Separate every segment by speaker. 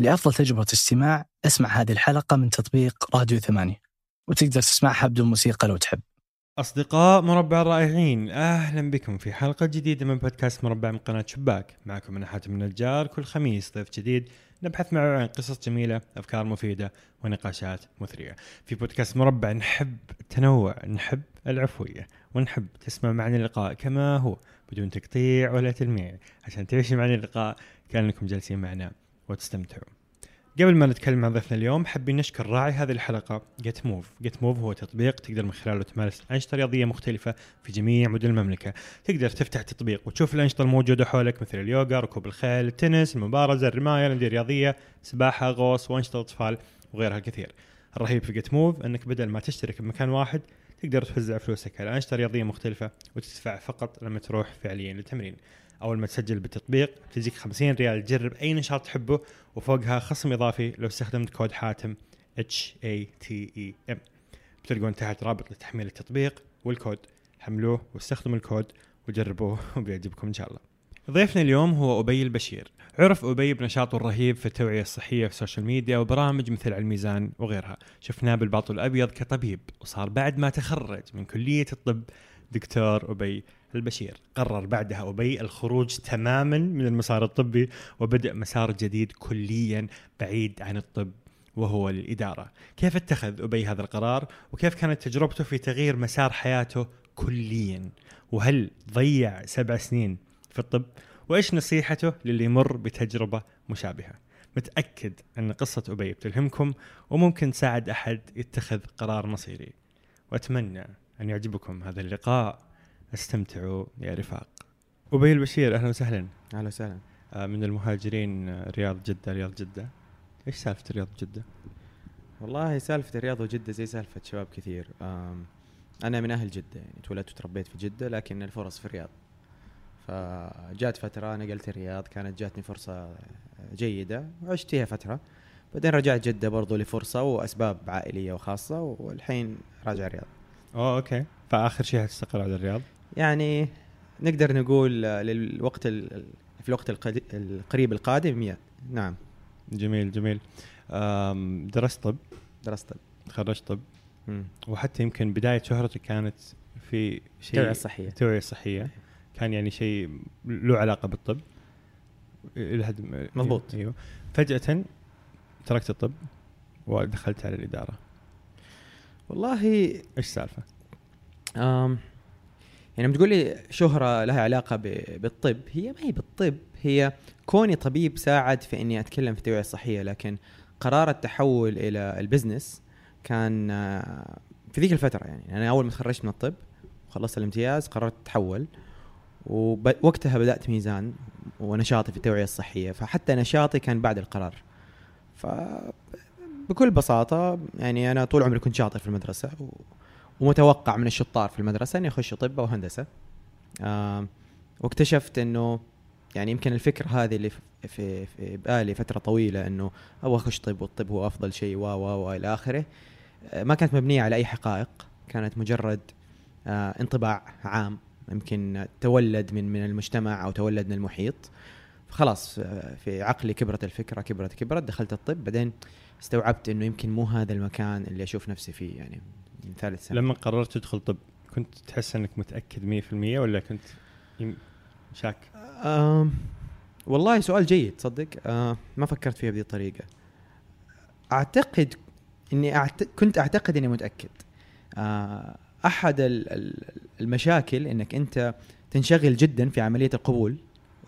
Speaker 1: لأفضل تجربة استماع اسمع هذه الحلقة من تطبيق راديو ثمانية وتقدر تسمعها بدون موسيقى لو تحب.
Speaker 2: أصدقاء مربع الرائعين أهلا بكم في حلقة جديدة من بودكاست مربع من قناة شباك. معكم أنا حاتم النجار كل خميس ضيف جديد نبحث معه عن قصص جميلة أفكار مفيدة ونقاشات مثرية. في بودكاست مربع نحب التنوع نحب العفوية ونحب تسمع معنا اللقاء كما هو بدون تقطيع ولا تلميع. عشان تعيش معنا اللقاء كأنكم جالسين معنا وتستمتعوا. قبل ما نتكلم عن ضيفنا اليوم حابين نشكر راعي هذه الحلقة جيت موف جيت موف هو تطبيق تقدر من خلاله تمارس أنشطة رياضية مختلفة في جميع مدن المملكة. تقدر تفتح التطبيق وتشوف الأنشطة الموجودة حولك مثل اليوغا ركوب الخيل التنس المبارزة الرماية الأندية الرياضية سباحة غوص وأنشطة أطفال وغيرها الكثير الرهيب في جيت موف أنك بدل ما تشترك بمكان واحد تقدر توزع فلوسك على أنشطة رياضية مختلفة وتدفع فقط لما تروح فعليا للتمرين. أول ما تسجل بالتطبيق تجيك 50 ريال تجرب أي نشاط تحبه وفوقها خصم إضافي لو استخدمت كود حاتم H A T I M بتلقون تحت رابط لتحميل التطبيق والكود. حملوه واستخدموا الكود وجربوه وبيعجبكم إن شاء الله. ضيفنا اليوم هو أبي البشير. عرف أبي بنشاطه الرهيب في التوعية الصحية في السوشيال ميديا وبرامج مثل الميزان وغيرها. شفناه بالبالطو الأبيض كطبيب وصار بعد ما تخرج من كلية الطب دكتور أبي. البشير. قرر بعدها أبي الخروج تماما من المسار الطبي وبدأ مسار جديد كليا بعيد عن الطب وهو الإدارة. كيف اتخذ أبي هذا القرار؟ وكيف كانت تجربته في تغيير مسار حياته كليا؟ وهل ضيع سبع سنين في الطب؟ وإيش نصيحته للي يمر بتجربة مشابهة؟ متأكد أن قصة أبي بتلهمكم وممكن تساعد أحد يتخذ قرار مصيري. وأتمنى أن يعجبكم هذا اللقاء. استمتعوا يا رفاق. أبي البشير أهلا وسهلا.
Speaker 3: أهلا وسهلا.
Speaker 2: آه، من المهاجرين آه، رياض جدة رياض جدة. إيش سالفة رياض جدة؟
Speaker 3: والله سالفة الرياض وجدة زي سالفة شباب كثير. أنا من أهل جدة يعني تولدت وتربيت في جدة لكن الفرص في الرياض. فجات فترة نقلت الرياض كانت جاتني فرصة جيدة وعشت فيها فترة. بعدين رجعت جدة برضو لفرصة وأسباب عائلية وخاصة والحين راجع الرياض
Speaker 2: أوه أوكي. فآخر شيء هتستقر على الرياض؟
Speaker 3: يعني نقدر نقول للوقت في الوقت القريب القادم يا نعم.
Speaker 2: جميل جميل. درست طب.
Speaker 3: درست طب.
Speaker 2: تخرجت طب.
Speaker 3: مم.
Speaker 2: وحتى يمكن بداية شهرتك كانت في شيء
Speaker 3: التوعية الصحية.
Speaker 2: التوعية الصحية. كان يعني شيء له علاقة بالطب.
Speaker 3: مضبوط.
Speaker 2: أيوه. فجأة تركت الطب ودخلت على الإدارة.
Speaker 3: والله
Speaker 2: إيش السالفة؟
Speaker 3: يعني بتقول لي شهرة لها علاقة بالطب هي ما هي بالطب هي كوني طبيب ساعد في إني أتكلم في التوعية الصحية لكن قرار التحول إلى البزنس كان آه، في ذيك الفترة يعني أنا أول ما تخرجت من الطب وخلصت الامتياز قررت اتحول ووقتها بدأت ميزان ونشاطي في التوعية الصحية فحتى نشاطي كان بعد القرار ف بكل بساطة يعني أنا طول عمري كنت شاطر في المدرسة. ومتوقع من الشطار في المدرسة اني اخش طب أو هندسة آم، واكتشفت إنه يعني يمكن الفكرة هذه اللي في في, بآلي فترة طويلة إنه أبغى أخش طب والطب هو أفضل شيء و و و إلى آخره. آه، ما كانت مبنية على أي حقائق كانت مجرد آه، انطباع عام يمكن تولد من من المجتمع أو تولد من المحيط. خلاص آه، في عقلي كبرت الفكرة كبرت كبرت دخلت الطب. بعدين استوعبت إنه يمكن مو هذا المكان اللي أشوف نفسي فيه يعني من ثالث سنة
Speaker 2: لما قررت تدخل طب كنت تحس إنك متأكد 100% ولا كنت شاك؟
Speaker 3: أم والله سؤال جيد تصدق أه ما فكرت فيها بهذه الطريقة أعتقد إني أعت... كنت متأكد أه أحد ال- ال- المشاكل إنك أنت تنشغل جدا في عملية القبول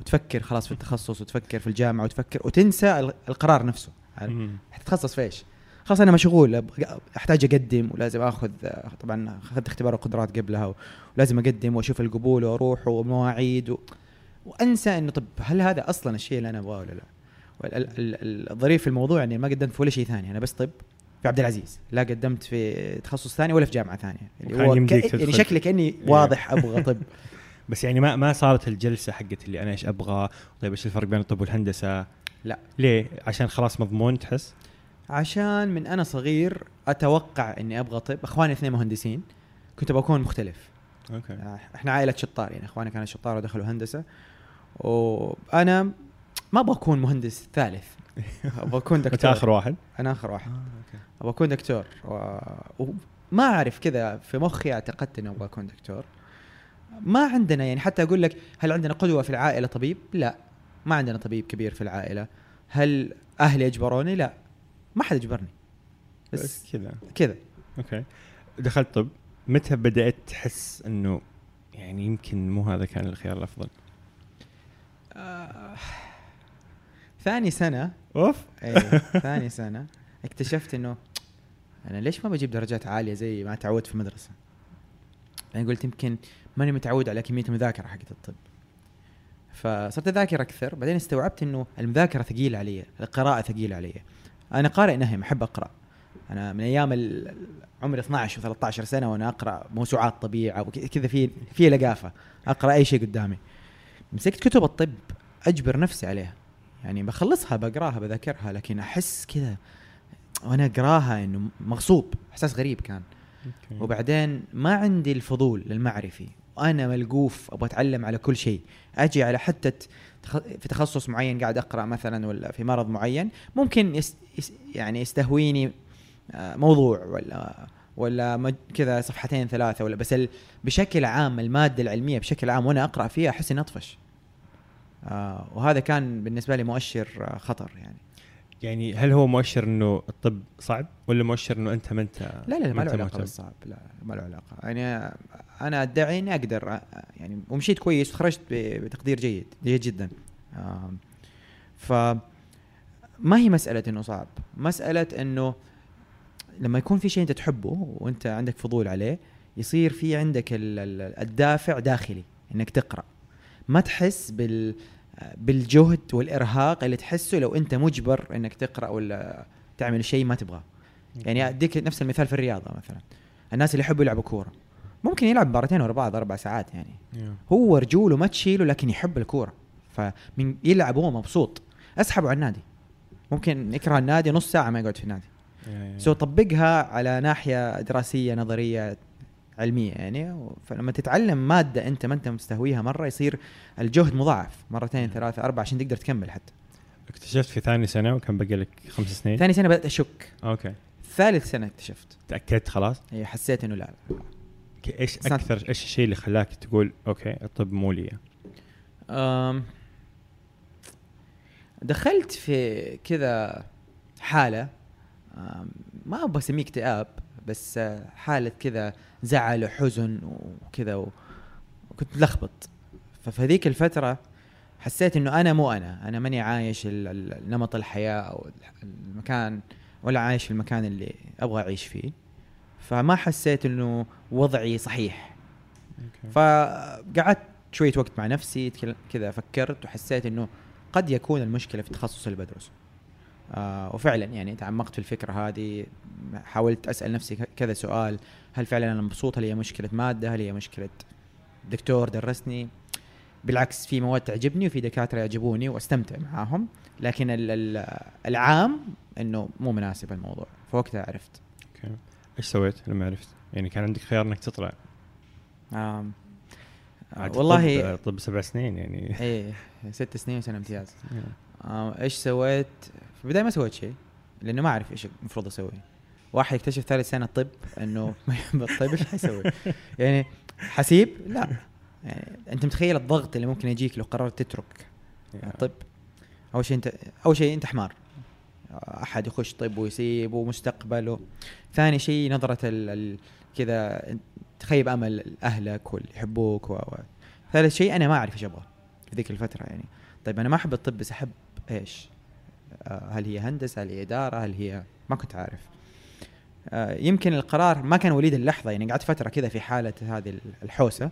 Speaker 3: وتفكر خلاص في التخصص وتفكر في الجامعة وتفكر وتنسى ال- القرار نفسه. حتتخصص في إيش؟ خلاص أنا مشغول أحتاج أقدم ولازم آخذ طبعا أخذت اختبار القدرات قبلها ولازم أقدم وأشوف القبول وأروح ومواعيد و... وأنسى إنه طب هل هذا أصلا الشيء اللي أنا أبغاه ولا لا؟ الظريف في الموضوع إني ما قدمت في ولا شيء ثاني أنا بس طب في عبد العزيز لا قدمت في تخصص ثاني ولا في جامعة ثانية
Speaker 2: وكان يمديك
Speaker 3: ك... يعني. شكلي كأني واضح أبغى طب
Speaker 2: بس يعني ما ما صارت الجلسة حقت اللي أنا إيش أبغى طيب إيش الفرق بين الطب والهندسة؟
Speaker 3: لا.
Speaker 2: ليه؟ عشان خلاص مضمون تحس؟
Speaker 3: عشان من أنا صغير أتوقع إني أبغى طب. أخواني اثنين مهندسين. كنت بكون مختلف.
Speaker 2: أوكي.
Speaker 3: آه، إحنا عائلة شطار يعني. أخواني كانوا شطار ودخلوا هندسة. وأنا ما أبغى أكون مهندس ثالث. أبغى أكون
Speaker 2: أنت
Speaker 3: دكتور.
Speaker 2: آخر واحد؟
Speaker 3: أنا آخر واحد.
Speaker 2: okay.
Speaker 3: أبغى أكون دكتور. و... وما أعرف كذا في مخي اعتقدت إني أبغى أكون دكتور. ما عندنا يعني حتى أقول لك هل عندنا قدوة في العائلة طبيب؟ لا. ما عندنا طبيب كبير في العائلة. هل أهلي اجبروني؟ لا. ما حد اجبرني. بس
Speaker 2: بس كذا.
Speaker 3: كذا.
Speaker 2: okay. دخلت طب متى بدأت تحس إنه يعني يمكن مو هذا كان الخيار الأفضل؟
Speaker 3: آه ثاني سنة.
Speaker 2: أوف.
Speaker 3: إيه ثاني سنة اكتشفت إنه أنا ليش ما بجيب درجات عالية زي ما تعودت في المدرسة؟ يعني قلت يمكن ماني متعود على كمية المذاكرة حقت الطب. فصرت أذاكر أكثر بعدين استوعبت إنه المذاكرة ثقيلة علي القراءة ثقيلة علي. أنا قارئ نهم أحب أقرأ. أنا من أيام عمري 12 و13 سنة وأنا أقرأ موسوعات طبيعة وكذا في في لقافة. أقرأ أي شيء قدامي. مسكت كتب الطب أجبر نفسي عليها. يعني بخلصها بقراها بذاكرها لكن أحس كذا وأنا أقراها إنه مغصوب إحساس غريب كان.
Speaker 2: أوكي.
Speaker 3: وبعدين ما عندي الفضول للمعرفي وأنا ملقوف أبغى أتعلم على كل شيء. أجي على حتى تخ- في تخصص معين قاعد أقرأ مثلا ولا في مرض معين ممكن يس يعني يستهويني آه، موضوع ولا ولا كذا صفحتين ثلاثة ولا بس بشكل عام المادة العلمية بشكل عام وأنا أقرأ فيها أحس إني أطفش. آه وهذا كان بالنسبة لي مؤشر آه، خطر يعني.
Speaker 2: يعني هل هو مؤشر إنه الطب صعب ولا مؤشر إنه أنت ما أنت
Speaker 3: لا لا ما له
Speaker 2: علاقة؟
Speaker 3: بالصعب لا ما له علاقة. يعني أنا أدعي إني أقدر يعني ومشيت كويس وخرجت بتقدير جيد جيد جدا. ف ما هي مسألة إنه صعب؟ مسألة إنه لما يكون في شيء أنت تحبه وأنت عندك فضول عليه يصير في عندك ال- ال- الدافع داخلي إنك تقرأ. ما تحس بال بالجهد والإرهاق اللي تحسه لو أنت مجبر إنك تقرأ ولا تعمل شيء ما تبغاه. يعني أديك نفس المثال في الرياضة مثلا. الناس اللي يحبوا يلعبوا كورة. ممكن يلعب مباراتين ورا بعض أربع ساعات يعني.
Speaker 2: Yeah.
Speaker 3: هو رجوله ما تشيله لكن يحب الكورة. فمن يلعب هو مبسوط. أسحبه على النادي. ممكن يكره النادي نص ساعة ما يقعد في النادي.
Speaker 2: Yeah, yeah.
Speaker 3: so طبقها على ناحية دراسية نظرية علمية يعني فلما تتعلم مادة أنت ما أنت مستهويها مرة يصير الجهد مضاعف مرتين ثلاثة أربعة عشان تقدر تكمل حتى.
Speaker 2: اكتشفت في ثاني سنة وكان باقي لك خمس سنين؟
Speaker 3: ثاني سنة بدأت أشك.
Speaker 2: okay.
Speaker 3: ثالث سنة اكتشفت.
Speaker 2: تأكدت خلاص؟
Speaker 3: هي حسيت إنه لا إيش
Speaker 2: أكثر إيش الشيء اللي خلاك تقول أوكي الطب مو لي؟
Speaker 3: دخلت في كذا حالة أم، ما أبغى أسميه اكتئاب بس آه، حالة كذا زعل وحزن وكذا وكنت ملخبط ففي هذيك الفترة حسيت إنه أنا مو أنا. أنا ماني عايش نمط الحياة أو الح- المكان ولا عايش في المكان اللي أبغى أعيش فيه. فما حسيت إنه وضعي صحيح. فقعدت شوية وقت مع نفسي كذا فكرت وحسيت إنه قد يكون المشكلة في التخصص اللي بدرسه. آه وفعلا يعني تعمقت في الفكرة هذه حاولت أسأل نفسي كذا سؤال هل فعلا أنا مبسوط هل هي مشكلة مادة هل هي مشكلة دكتور درسني بالعكس في مواد تعجبني وفي دكاترة يعجبوني واستمتع معاهم لكن ال- ال- العام إنه مو مناسب الموضوع فوقتها عرفت.
Speaker 2: okay إيش سويت لما عرفت؟ يعني كان عندك خيار إنك تطلع
Speaker 3: آم والله
Speaker 2: طب, طب سبع سنين يعني
Speaker 3: إيه ست سنين وسنة امتياز. آه، إيش سويت؟ في البداية ما سويت شيء لأنه ما أعرف إيش المفروض أسوي. واحد يكتشف ثالث سنة طب إنه ما يحب الطب إيش حيسوي؟ يعني حيسيب؟ لا يعني أنت متخيل الضغط اللي ممكن يجيك لو قررت تترك الطب؟ أول شيء أنت أول شيء أنت حمار. أحد يخش طب ويسيب ومستقبله. ثاني شيء نظرة ال... ال... كذا تخيب أمل أهلك واللي يحبوك و... و... ثالث شيء أنا ما أعرف إيش أبغى في ذيك الفترة يعني. طيب أنا ما أحب الطب بس أحب إيش؟ آه، هل هي هندسة؟ هل هي إدارة؟ هل هي ما كنت عارف. آه، يمكن القرار ما كان وليد اللحظة يعني قعدت فترة كذا في حالة هذه الحوسة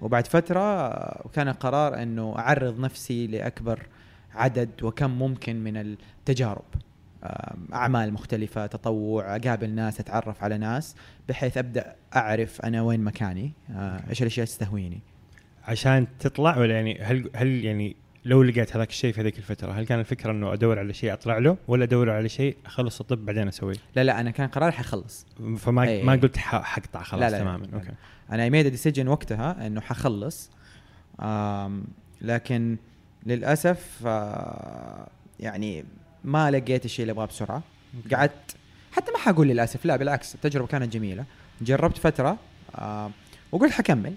Speaker 3: وبعد فترة كان القرار إنه أعرض نفسي لأكبر عدد وكم ممكن من التجارب. آه، أعمال مختلفة، تطوع، أقابل ناس، أتعرف على ناس بحيث أبدأ أعرف أنا وين مكاني، إيش الأشياء تستهويني.
Speaker 2: عشان تطلع ولا يعني هل هل يعني لو لقيت هذاك الشيء في هذيك الفترة هل كان الفكرة إنه أدور على شيء أطلع له ولا أدور على شيء أخلص الطب بعدين أسويه
Speaker 3: لا لا أنا كان قراري حخلص.
Speaker 2: فما
Speaker 3: إيه.
Speaker 2: ما قلت ح- حقطع خلاص
Speaker 3: لا لا لا.
Speaker 2: تماما
Speaker 3: لا.
Speaker 2: okay
Speaker 3: أنا made decision وقتها إنه حخلص لكن للأسف آه يعني ما لقيت الشيء اللي أبغاه بسرعة قعدت حتى ما حقول للأسف لا بالعكس التجربة كانت جميلة جربت فترة وقلت حكمل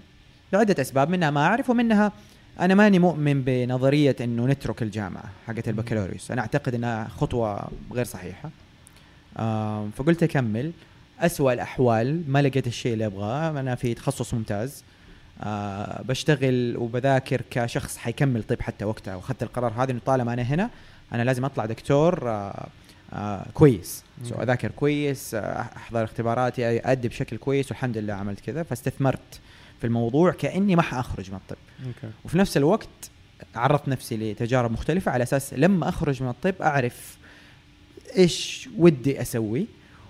Speaker 3: لعدة أسباب منها ما أعرف ومنها أنا ماني مؤمن بنظرية إنه نترك الجامعة حقت البكالوريوس. أنا أعتقد إنها خطوة غير صحيحة. فقلت أكمل. أسوأ الأحوال ما لقيت الشيء اللي أبغاه. أنا في تخصص ممتاز. آه بشتغل وبذاكر كشخص حيكمل طب حتى وقتها. وأخذت القرار هذا إنه طالما أنا هنا أنا لازم أطلع دكتور آه آه كويس.
Speaker 2: so.
Speaker 3: أذاكر كويس أحضر اختباراتي أدي بشكل كويس والحمد لله عملت كذا. فاستثمرت في الموضوع كأني ما حأخرج من الطب.
Speaker 2: okay.
Speaker 3: وفي نفس الوقت عرضت نفسي لتجارب مختلفة على أساس لما أخرج من الطب أعرف إيش ودي أسوي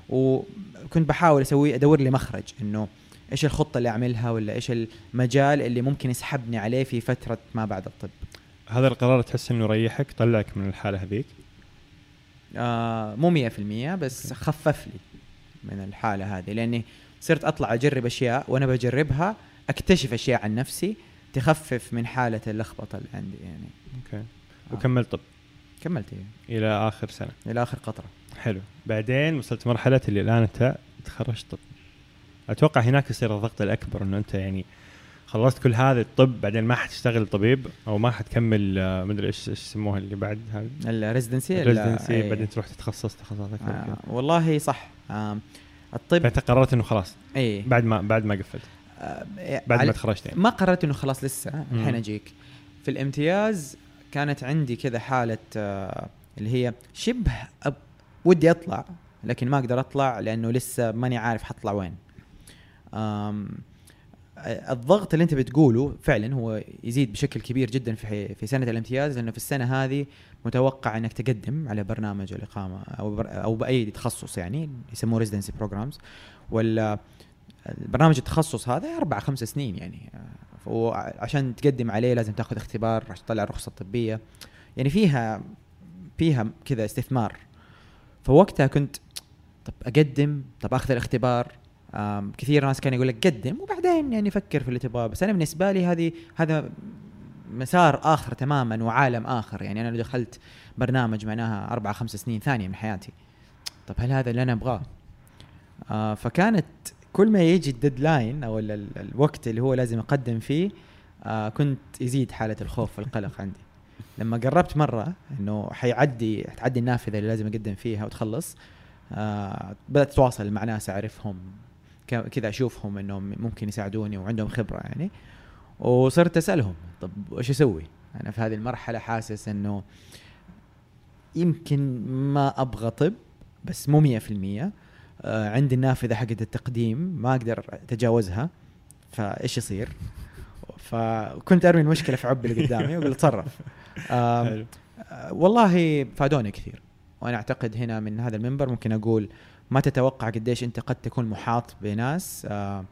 Speaker 3: وكنت بحاول أسوي أدور لي مخرج إنه إيش الخطة اللي أعملها ولا إيش المجال اللي ممكن يسحبني عليه في فترة ما بعد الطب.
Speaker 2: هذا القرار تحس إنه يريحك طلعك من الحالة هذيك؟
Speaker 3: آه مو مية في المية بس خفف لي من الحالة هذه لأني صرت أطلع أجرب أشياء وأنا بجربها أكتشف أشياء عن نفسي تخفف من حالة اللخبطة اللي عندي يعني.
Speaker 2: Okay.
Speaker 3: آه.
Speaker 2: وكملت طب.
Speaker 3: كملت إيه.
Speaker 2: إلى آخر سنة.
Speaker 3: إلى آخر قطرة.
Speaker 2: حلو. بعدين وصلت مرحلة اللي الآن أنت تخرجت طب. أتوقع هناك يصير الضغط الأكبر إنه أنت يعني خلصت كل هذا الطب بعدين ما حتشتغل طبيب أو ما حتكمل آه، مدري إيش إيش يسموها اللي بعد هذا؟
Speaker 3: ال
Speaker 2: residency ال residency بعدين تروح تتخصص تخصصات أكثر
Speaker 3: آه. والله صح. آه الطب
Speaker 2: فانت قررت إنه خلاص.
Speaker 3: اي
Speaker 2: بعد ما بعد ما قفلت. بعد ما تخرجت يعني.
Speaker 3: ما قررت إنه خلاص لسه. الحين أجيك. في الامتياز كانت عندي كذا حالة آه اللي هي شبه أب ودي أطلع لكن ما أقدر أطلع لأنه لسه ماني عارف حطلع وين. الضغط اللي أنت بتقوله فعلا هو يزيد بشكل كبير جدا في في سنة الامتياز لأنه في السنة هذه متوقع إنك تقدم على برنامج الإقامة أو بر أو بأي تخصص يعني يسموه residency programs ولا برنامج التخصص هذا أربع خمس سنين يعني. وعشان تقدم عليه لازم تاخذ اختبار عشان تطلع الرخصة الطبية. يعني فيها فيها كذا استثمار. فوقتها كنت طب أقدم طب أخذ الاختبار. كثير ناس كانوا يقول لك قدم وبعدين يعني فكر في اللي تبغاه بس أنا بالنسبة لي هذه هذا مسار آخر تماما وعالم آخر. يعني أنا لو دخلت برنامج معناها أربع خمس سنين ثانية من حياتي. طب هل هذا اللي أنا أبغاه؟ آه فكانت كل ما يجي الديدلاين أو ال- ال- الوقت اللي هو لازم اقدم فيه آه كنت يزيد حالة الخوف والقلق عندي. لما قربت مرة إنه حيعدي حتعدي النافذة اللي لازم أقدم فيها وتخلص آه بدأت أتواصل مع ناس أعرفهم كذا أشوفهم إنهم ممكن يساعدوني وعندهم خبرة يعني. وصرت أسألهم طب وش أسوي؟ أنا في هذه المرحلة حاسس إنه يمكن ما أبغى طب بس مو 100% آه عندي النافذة حقت التقديم ما أقدر أتجاوزها فإيش يصير؟ فكنت أرمي المشكلة في عبي اللي قدامي وأقول تصرف. آم،
Speaker 2: حلو.
Speaker 3: آه، والله فادوني كثير. وأنا أعتقد هنا من هذا المنبر ممكن أقول ما تتوقع قديش أنت قد تكون محاط بناس آه،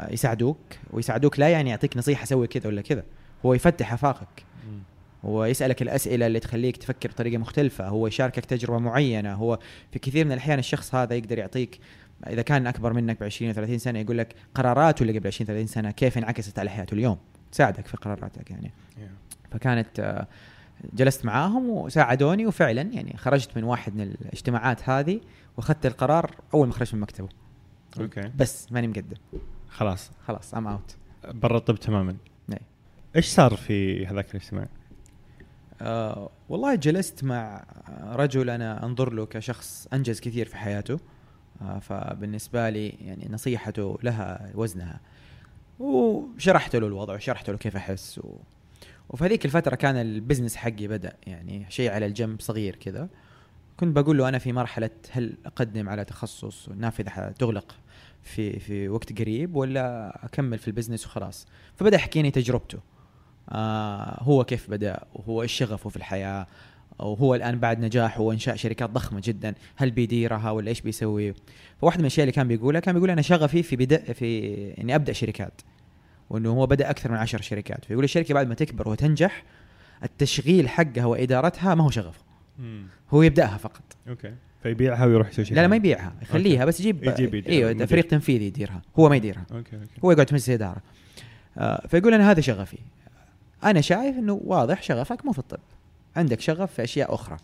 Speaker 3: آه، يساعدوك ويساعدوك لا يعني يعطيك نصيحة سوي كذا ولا كذا هو يفتح
Speaker 2: أفاقك.
Speaker 3: هو يسألك الأسئلة اللي تخليك تفكر بطريقة مختلفة هو يشاركك تجربة معينة هو في كثير من الأحيان الشخص هذا يقدر يعطيك إذا كان أكبر منك ب 20 و 30 سنة يقول لك قراراته اللي قبل 20 30 سنة كيف انعكست على حياته اليوم؟ تساعدك في قراراتك يعني.
Speaker 2: Yeah.
Speaker 3: فكانت آه، جلست معاهم وساعدوني وفعلا يعني خرجت من واحد من الاجتماعات هذه وأخذت القرار أول ما خرجت من مكتبه.
Speaker 2: okay
Speaker 3: بس ماني مقدم.
Speaker 2: خلاص.
Speaker 3: خلاص I'm out
Speaker 2: برا الطب تماما.
Speaker 3: نعم.
Speaker 2: إيش صار في هذاك الاجتماع؟
Speaker 3: آه والله جلست مع رجل أنا أنظر له كشخص أنجز كثير في حياته آه فبالنسبة لي يعني نصيحته لها وزنها. وشرحت له الوضع وشرحت له كيف أحس و... وفي هذيك الفترة كان ال business حقي بدأ يعني شيء على الجنب صغير كذا. كنت بقول له أنا في مرحلة هل أقدم على تخصص والنافذه حتغلق في في وقت قريب ولا أكمل في البزنس وخلاص. فبدأ يحكيني تجربته. آه هو كيف بدأ وهو إيش شغفه في الحياة وهو الآن بعد نجاحه وإنشاء شركات ضخمة جدا هل بيديرها ولا إيش بيسوي؟ فواحده من الأشياء اللي كان بيقولها كان بيقول أنا شغفي في بدا في إني أبدأ شركات وإنه هو بدأ أكثر من عشر شركات. فيقول الشركة بعد ما تكبر وتنجح التشغيل حقها وإدارتها ما هو شغفه. هو يبدأها فقط.
Speaker 2: Okay. فيبيعها ويروح يسوي شيء
Speaker 3: لا لا ما. يبيعها يخليها بس يجيب
Speaker 2: يجيب إيوه.
Speaker 3: فريق تنفيذي يديرها هو ما يديرها.
Speaker 2: Okay okay.
Speaker 3: هو يقعد مجلس اداره آه فيقول أنا هذا شغفي. أنا شايف إنه واضح شغفك مو في الطب. عندك شغف في أشياء أخرى.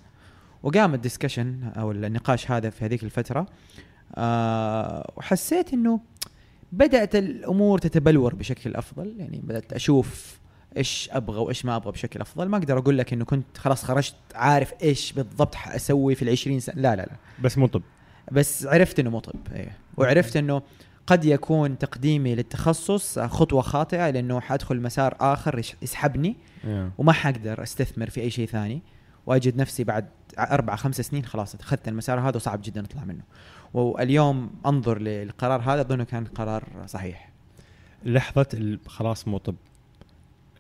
Speaker 3: وقام ال discussion أو النقاش هذا في هذيك الفترة آه وحسيت إنه بدأت الأمور تتبلور بشكل أفضل. يعني بدأت أشوف إيش أبغى وإيش ما أبغى بشكل أفضل. ما أقدر أقول لك إنه كنت خلاص خرجت عارف إيش بالضبط حأسوي في العشرين سنة. لا لا لا.
Speaker 2: بس مو طب.
Speaker 3: بس عرفت إنه مو طب إيه. وعرفت إنه قد يكون تقديمي للتخصص خطوة خاطئة لأنه حادخل مسار آخر يسحبني
Speaker 2: إيه.
Speaker 3: وما حقدر أستثمر في أي شيء ثاني وأجد نفسي بعد أربع خمس سنين خلاص أخذت المسار هذا وصعب جدا أطلع منه. واليوم أنظر للقرار هذا اظنه كان قرار صحيح.
Speaker 2: لحظة خلاص مو طب.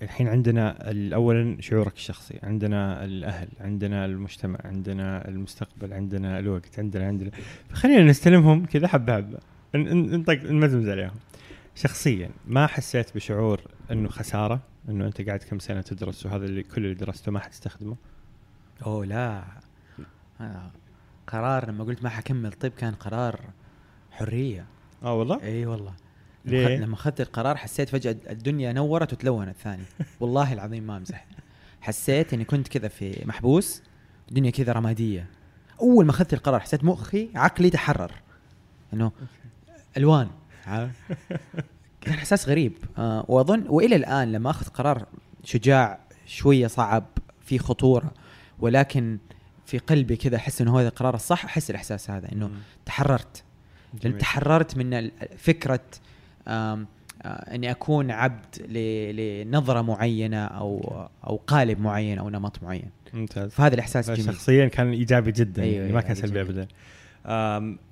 Speaker 2: الحين عندنا اولا شعورك الشخصي عندنا الأهل عندنا المجتمع عندنا المستقبل عندنا الوقت عندنا عندنا. فخلينا نستلمهم كذا حبة حبة. نطق نمزمز عليهم شخصيا ما حسيت بشعور إنه خسارة إنه أنت قاعد كم سنة تدرس وهذا اللي كل اللي درسته ما حتستخدمه؟
Speaker 3: أوه لا. آه. قرار لما قلت ما حكمل طب كان قرار حرية.
Speaker 2: آه والله؟
Speaker 3: إي والله؟
Speaker 2: ليه؟
Speaker 3: لما أخذت القرار حسيت فجأة الدنيا نورت وتلونت ثاني والله العظيم ما أمزح. حسيت إني كنت كذا في محبوس الدنيا كذا رمادية. أول ما أخذت القرار حسيت مخي عقلي تحرر. إنه ألوان؟ كان إحساس غريب آه وأظن وإلى الآن لما أخذ قرار شجاع شوية صعب في خطورة ولكن في قلبي كذا أحس إنه هذا القرار الصح أحس الإحساس هذا إنه
Speaker 2: مم.
Speaker 3: تحررت لأن
Speaker 2: جميل.
Speaker 3: تحررت من فكرة آم، آه، إني أكون عبد لنظرة معينة أو أو قالب معين أو نمط معين
Speaker 2: ممتاز
Speaker 3: فهذا الإحساس جميل
Speaker 2: شخصيا كان إيجابي جدا
Speaker 3: أيوة،
Speaker 2: ما كان سلبي. ابدا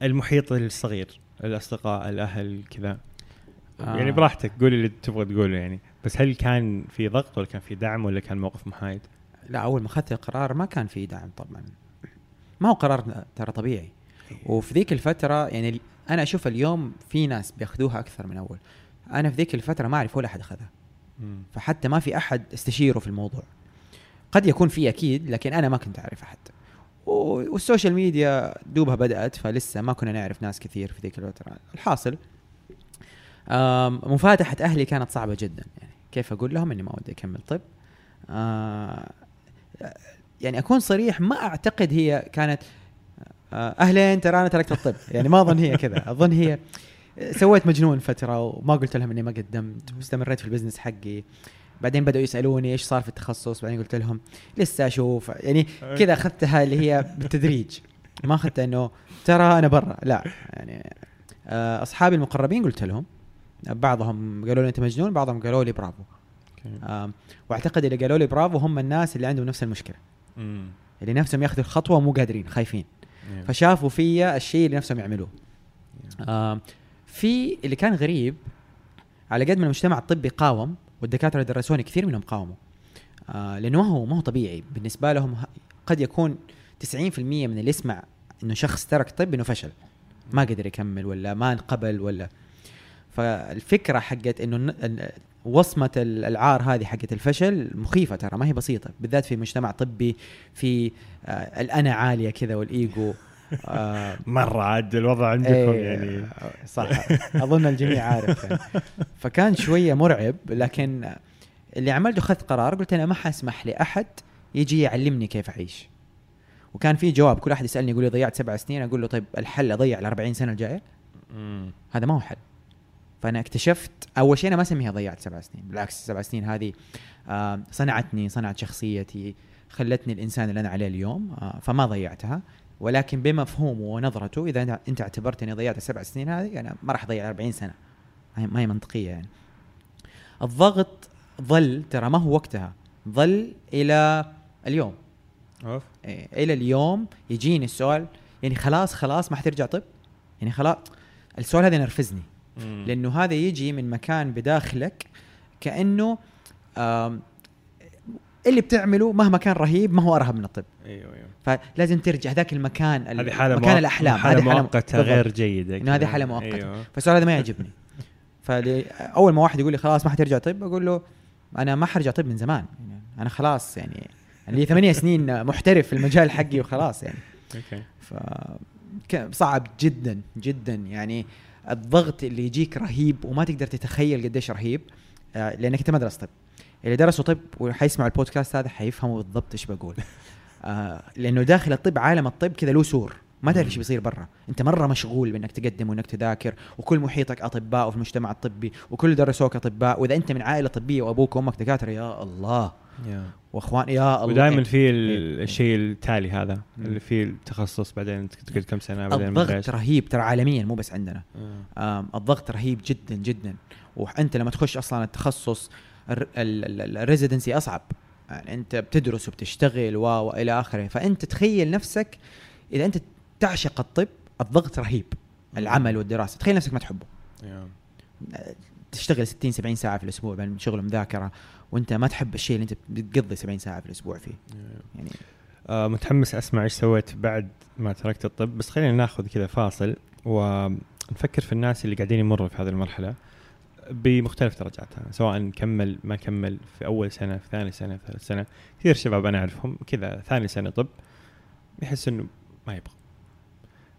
Speaker 2: المحيط الصغير الأصدقاء الأهل كذا.
Speaker 3: آه.
Speaker 2: يعني براحتك قولي اللي تبغى تقوله يعني. بس هل كان في ضغط ولا كان في دعم ولا كان موقف محايد؟
Speaker 3: لا أول ما أخذت القرار ما كان في دعم طبعا. ما هو قرار ترى طبيعي. وفي ذيك الفترة يعني أنا أشوف اليوم في ناس بيأخذوها أكثر من أول. أنا في ذيك الفترة ما أعرف ولا أحد
Speaker 2: أخذها.
Speaker 3: فحتى ما في أحد استشيره في الموضوع. قد يكون في أكيد لكن أنا ما كنت أعرف أحد. والسوشيال ميديا دوبها بدأت فلسه ما كنا نعرف ناس كثير في ذيك الفترة. الحاصل مفاتحة أهلي كانت صعبة جدا. يعني كيف أقول لهم؟ إني ما ودي أكمل طب. آه، يعني أكون صريح ما أعتقد هي كانت آه، أهلين ترى أنا تركت الطب. يعني ما أظن هي كذا. أظن هي سويت ميوت فترة وما قلت لهم إني ما قدمت واستمريت في ال business حقي. بعدين بدأوا يسألوني إيش صار في التخصص؟ بعدين قلت لهم لسه أشوف. يعني كذا أخذتها اللي هي بالتدريج. ما أخذتها إنه ترى أنا برا. لا. يعني آه، أصحابي المقربين قلت لهم بعضهم قالوا لي أنت مجنون بعضهم قالوا لي برافو. وأعتقد اللي قالوا لي برافو هم الناس اللي عندهم نفس المشكلة.
Speaker 2: مم.
Speaker 3: اللي نفسهم ياخذوا الخطوة ومو قادرين خايفين. فشافوا فيا الشيء اللي نفسهم يعملوه. في اللي كان غريب على قد ما المجتمع الطبي قاوم والدكاترة اللي درسوني كثير منهم قاوموا. آه لأنه ما هو ما هو طبيعي. بالنسبة لهم قد يكون 90% من اللي يسمع إنه شخص ترك طب إنه فشل. ما قدر يكمل ولا ما انقبل ولا. فالفكرة حقت إنه ال- العار هذه حقت الفشل مخيفة ترى ما هي بسيطة. بالذات في مجتمع طبي في آه الأنا عالية كذا والايجو آه
Speaker 2: مرة عاد الوضع عندكم
Speaker 3: إيه،
Speaker 2: يعني.
Speaker 3: صح. أظن الجميع عارف يعني. فكان شوية مرعب لكن اللي عملته أخذت قرار قلت أنا ما حأسمح لأحد يجي يعلمني كيف أعيش. وكان في جواب كل أحد يسألني يقول لي ضيعت سبع سنين أقول له طيب الحل أضيع ال 40 سنة
Speaker 2: الجاية.
Speaker 3: هذا ما هو حل. فأنا اكتشفت أول شيء أنا ما أسميها ضيعت سبع سنين. بالعكس سبع سنين هذه آه، صنعتني صنعت شخصيتي خلتني الإنسان اللي أنا عليه اليوم آه، فما ضيعتها. ولكن بمفهومه ونظرته إذا انت اعتبرت اني ضيعت السبع سنين هذه أنا ما راح أضيع 40 سنة. ما هي- منطقية يعني. الضغط ظل ترى ما هو وقتها ظل إلى اليوم.
Speaker 2: أوف.
Speaker 3: إيه، إلى اليوم يجيني السؤال يعني خلاص خلاص ما حترجع طب؟ يعني خلاص السؤال هذا ينرفزني. لأنه هذا يجي من مكان بداخلك كأنه اللي بتعمله مهما كان رهيب ما هو أرهب من الطب.
Speaker 2: أيوه أيوه.
Speaker 3: فلازم ترجع ذاك المكان ال-
Speaker 2: هذه حالة
Speaker 3: مكان
Speaker 2: مؤق-
Speaker 3: الأحلام.
Speaker 2: حالة
Speaker 3: مؤقتة.
Speaker 2: غير جيدة
Speaker 3: إنه هذه
Speaker 2: كذا.
Speaker 3: حالة مؤقتة.
Speaker 2: أيوه.
Speaker 3: فالسؤال هذا ما يعجبني. فاول ما واحد يقول لي خلاص ما حترجع طب أقول له أنا ما حرجع طب من زمان. يعني أنا خلاص يعني لي ثمانية سنين محترف في المجال حقي وخلاص يعني.
Speaker 2: أوكي.
Speaker 3: ف صعب جدا جدا. يعني الضغط اللي يجيك رهيب وما تقدر تتخيل قديش رهيب آه، لأنك أنت ما درست طب اللي درسوا طب وحيسمعوا البودكاست هذا حيفهموا بالضبط إيش بقول. آه لأنه داخل الطب عالم الطب كذا له سور. ما تعرف إيش بيصير برا. أنت مرة مشغول بإنك تقدم وإنك تذاكر وكل محيطك أطباء وفي المجتمع الطبي وكل درسوك أطباء. وإذا أنت من عائلة طبية وأبوك وأمك دكاترة يا الله. واخوان يا الله.
Speaker 2: ودائما في ال- الشيء التالي هذا اللي فيه التخصص بعدين تقعد كم سنة بعدين
Speaker 3: الضغط. رهيب ترى عالميا مو بس عندنا.
Speaker 2: آه.
Speaker 3: الضغط رهيب جدا جدا. وأنت لما تخش أصلا التخصص الريزيدنسي أصعب. يعني أنت بتدرس وبتشتغل و وإلى آخره. فأنت تخيل نفسك إذا أنت تعشق الطب الضغط رهيب العمل والدراسة. تخيل نفسك ما تحبه.
Speaker 2: يا.
Speaker 3: تشتغل 60 70 ساعة في الأسبوع بين شغل ومذاكرة وأنت ما تحب الشيء اللي أنت بتقضي 70 ساعة في الأسبوع فيه. يعني
Speaker 2: آه متحمس أسمع إيش سويت بعد ما تركت الطب بس خلينا ناخذ كذا فاصل ونفكر في الناس اللي قاعدين يمروا في هذه المرحلة. بمختلف درجاتها سواء كمل ما كمل في أول سنة في ثاني سنة في ثالث سنة. كثير شباب أنا أعرفهم كذا ثاني سنة طب يحس إنه ما يبغى.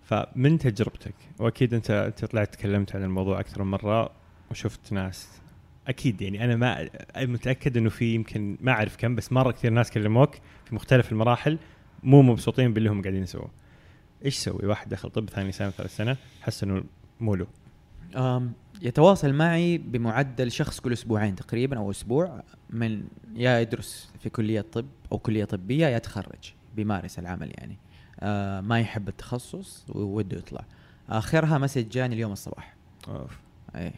Speaker 2: فمن تجربتك؟ وأكيد أنت أنت طلعت تكلمت عن الموضوع أكثر من مرة وشفت ناس. أكيد يعني أنا ما متأكد إنه في يمكن ما أعرف كم بس مرة كثير ناس كلموك في مختلف المراحل مو مبسوطين باللي هم قاعدين يسووه إيش يسوي؟ واحد دخل طب ثاني سنة ثالث سنة حس إنه مو له.
Speaker 3: يتواصل معي بمعدل شخص كل أسبوعين تقريبا أو أسبوع من يا يدرس في كلية طب أو كلية طبية يا يتخرج بيمارس العمل يعني. آه ما يحب التخصص ووده يطلع. آخرها مسج جاني اليوم الصباح.
Speaker 2: أوف.
Speaker 3: اي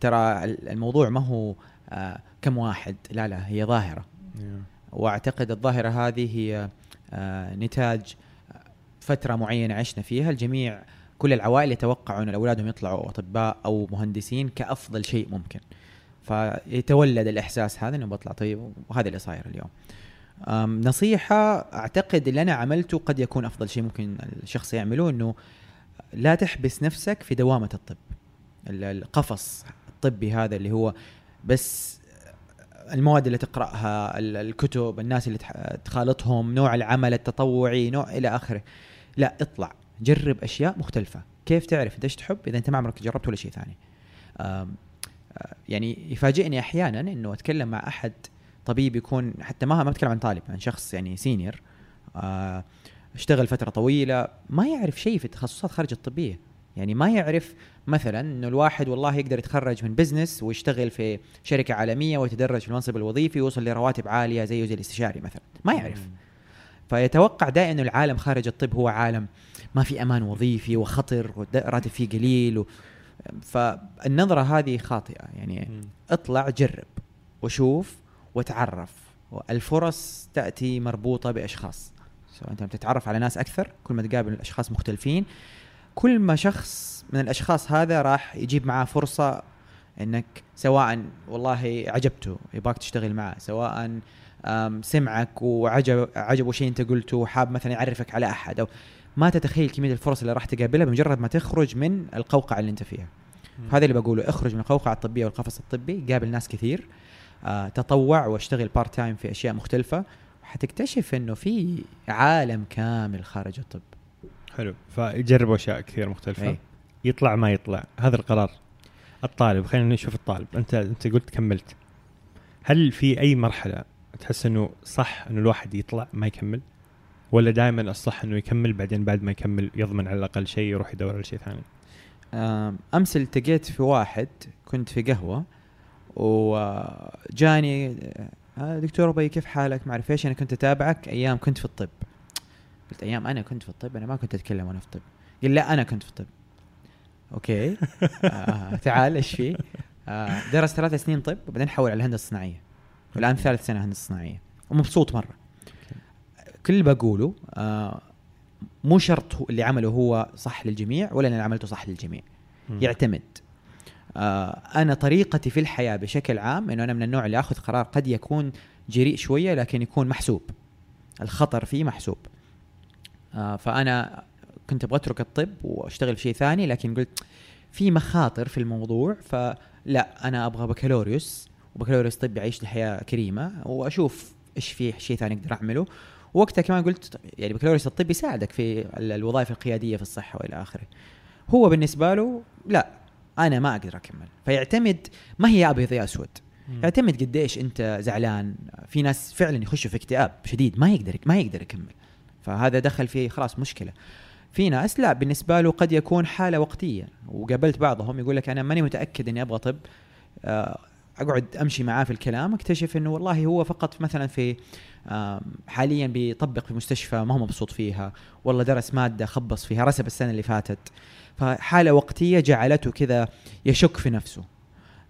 Speaker 3: ترى ال- الموضوع ما هو آه كم واحد لا لا هي ظاهرة.
Speaker 2: يا.
Speaker 3: وأعتقد الظاهرة هذه هي آه، نتاج فترة معينة عشنا فيها. الجميع كل العوائل يتوقعوا أن أولادهم يطلعوا أطباء أو مهندسين كأفضل شيء ممكن. فيتولد الإحساس هذا إنه بطلع طيب وهذا اللي صاير اليوم. نصيحة أعتقد اللي أنا عملته قد يكون أفضل شيء ممكن الشخص يعمله أنه لا تحبس نفسك في دوامة الطب. ال- القفص الطبي هذا اللي هو بس المواد اللي تقرأها ال- الكتب الناس اللي تخالطهم نوع العمل التطوعي نوع إلى آخره. لا اطلع. جرب أشياء مختلفة. كيف تعرف إيش تحب إذا أنت ما عمرك جربت ولا شيء ثاني. آه، يعني يفاجئني أحيانا إنه أتكلم مع أحد طبيب يكون حتى ما ما بتكلم عن طالب عن شخص يعني senior آه، اشتغل فترة طويلة ما يعرف شيء في التخصصات خارج الطبية. يعني ما يعرف مثلا إنه الواحد والله يقدر يتخرج من business ويشتغل في شركة عالمية ويتدرج في المنصب الوظيفي ويوصل لرواتب عالية زيه زي الاستشاري مثلا. ما يعرف. فيتوقع دائما إنه العالم خارج الطب هو عالم ما في أمان وظيفي وخطر والراتب فيه قليل و... فالنظرة هذه خاطئة. يعني. اطلع جرب وشوف وتعرف. الفرص تأتي مربوطة بأشخاص. سواء أنت بتتعرف على ناس أكثر كل ما تقابل أشخاص مختلفين كل ما شخص من الأشخاص هذا راح يجيب معاه فرصة إنك سواء والله عجبته يبغاك تشتغل معه سواء سمعك وعجب عجبه شيء أنت قلته وحاب مثلا يعرفك على أحد أو ما تتخيل كمية الفرص اللي راح تقابلها بمجرد ما تخرج من القوقعة اللي أنت فيها. هذا اللي بقوله اخرج من القوقعة الطبية والقفص الطبي قابل ناس كثير آه تطوع واشتغل part time في أشياء مختلفة. حتكتشف إنه في عالم كامل خارج الطب.
Speaker 2: حلو. فيجربوا أشياء كثير مختلفة.
Speaker 3: إيه.
Speaker 2: يطلع ما يطلع. هذا القرار. الطالب خلينا نشوف الطالب. أنت أنت قلت كملت. هل في أي مرحلة تحس إنه صح إنه الواحد يطلع ما يكمل؟ ولا دائما الصح إنه يكمل بعدين بعد ما يكمل يضمن على الأقل شيء يروح يدور على شيء ثاني.
Speaker 3: أمس التقيت في واحد كنت في قهوة وجاني آه، دكتور أبي كيف حالك؟ ما أعرف إيش أنا كنت أتابعك أيام كنت في الطب. قلت أيام أنا كنت في الطب أنا ما كنت أتكلم وأنا في الطب. قال لا أنا كنت في الطب. أوكي. آه تعال إيش في؟ آه درس ثلاث سنين طب وبعدين حول على الهندسة الصناعية. والان ثالث سنة هندسة صناعية. ومبسوط مرة. كل اللي بقوله آه مو شرط اللي عمله هو صح للجميع ولا اللي عملته صح للجميع.
Speaker 2: مم.
Speaker 3: يعتمد. آه أنا طريقتي في الحياة بشكل عام إنه أنا من النوع اللي آخذ قرار قد يكون جريء شوية لكن يكون محسوب. الخطر فيه محسوب. آه فأنا كنت أبغى أترك الطب وأشتغل في شيء ثاني لكن قلت في مخاطر في الموضوع فلا أنا أبغى بكالوريوس وبكالوريوس طب يعيش حياه كريمة وأشوف إيش في شيء ثاني أقدر أعمله. وقتها كمان قلت يعني بكالوريوس الطب يساعدك في ال- الوظائف القيادية في الصحة وإلى آخره. هو بالنسبة له لا أنا ما أقدر أكمل. فيعتمد ما هي ابيض يا
Speaker 2: أسود.
Speaker 3: يعتمد قديش أنت زعلان. في ناس فعلا يخشوا في اكتئاب شديد ما يقدر ما يقدر يكمل. فهذا دخل في خلاص مشكلة. في ناس لا بالنسبة له قد يكون حالة وقتية. وقابلت بعضهم يقول لك أنا ماني متأكد إني أبغى طب. آه، أقعد أمشي معاه في الكلام أكتشف إنه والله هو فقط مثلا في حاليا بيطبق في مستشفى ما هو مبسوط فيها. والله درس مادة خبص فيها رسب السنة اللي فاتت. فحالة وقتية جعلته كذا يشك في نفسه.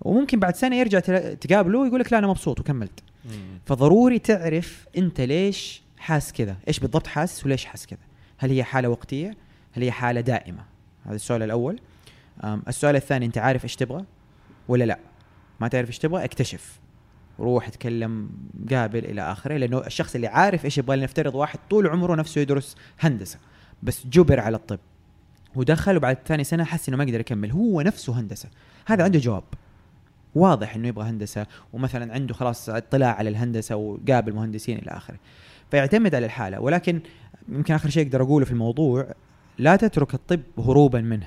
Speaker 3: وممكن بعد سنة يرجع تقابله ويقول لك لا أنا مبسوط وكملت. فضروري تعرف أنت ليش حاس كذا. إيش بالضبط حاسس وليش حاس كذا. هل هي حالة وقتية؟ هل هي حالة دائمة؟ هذا السؤال الأول. السؤال الثاني أنت عارف إيش تبغى ولا لا؟ ما تعرف إيش تبغى اكتشف. روح اتكلم قابل إلى آخره لأنه الشخص اللي عارف إيش يبغى لنفترض واحد طول عمره نفسه يدرس هندسة بس جبر على الطب ودخل وبعد ثاني سنة حس إنه ما يقدر يكمل هو نفسه هندسة. هذا عنده جواب. واضح إنه يبغى هندسة ومثلا عنده خلاص اطلاع على الهندسة وقابل مهندسين إلى آخره. فيعتمد على الحالة ولكن يمكن آخر شيء أقدر أقوله في الموضوع لا تترك الطب هروبا منه.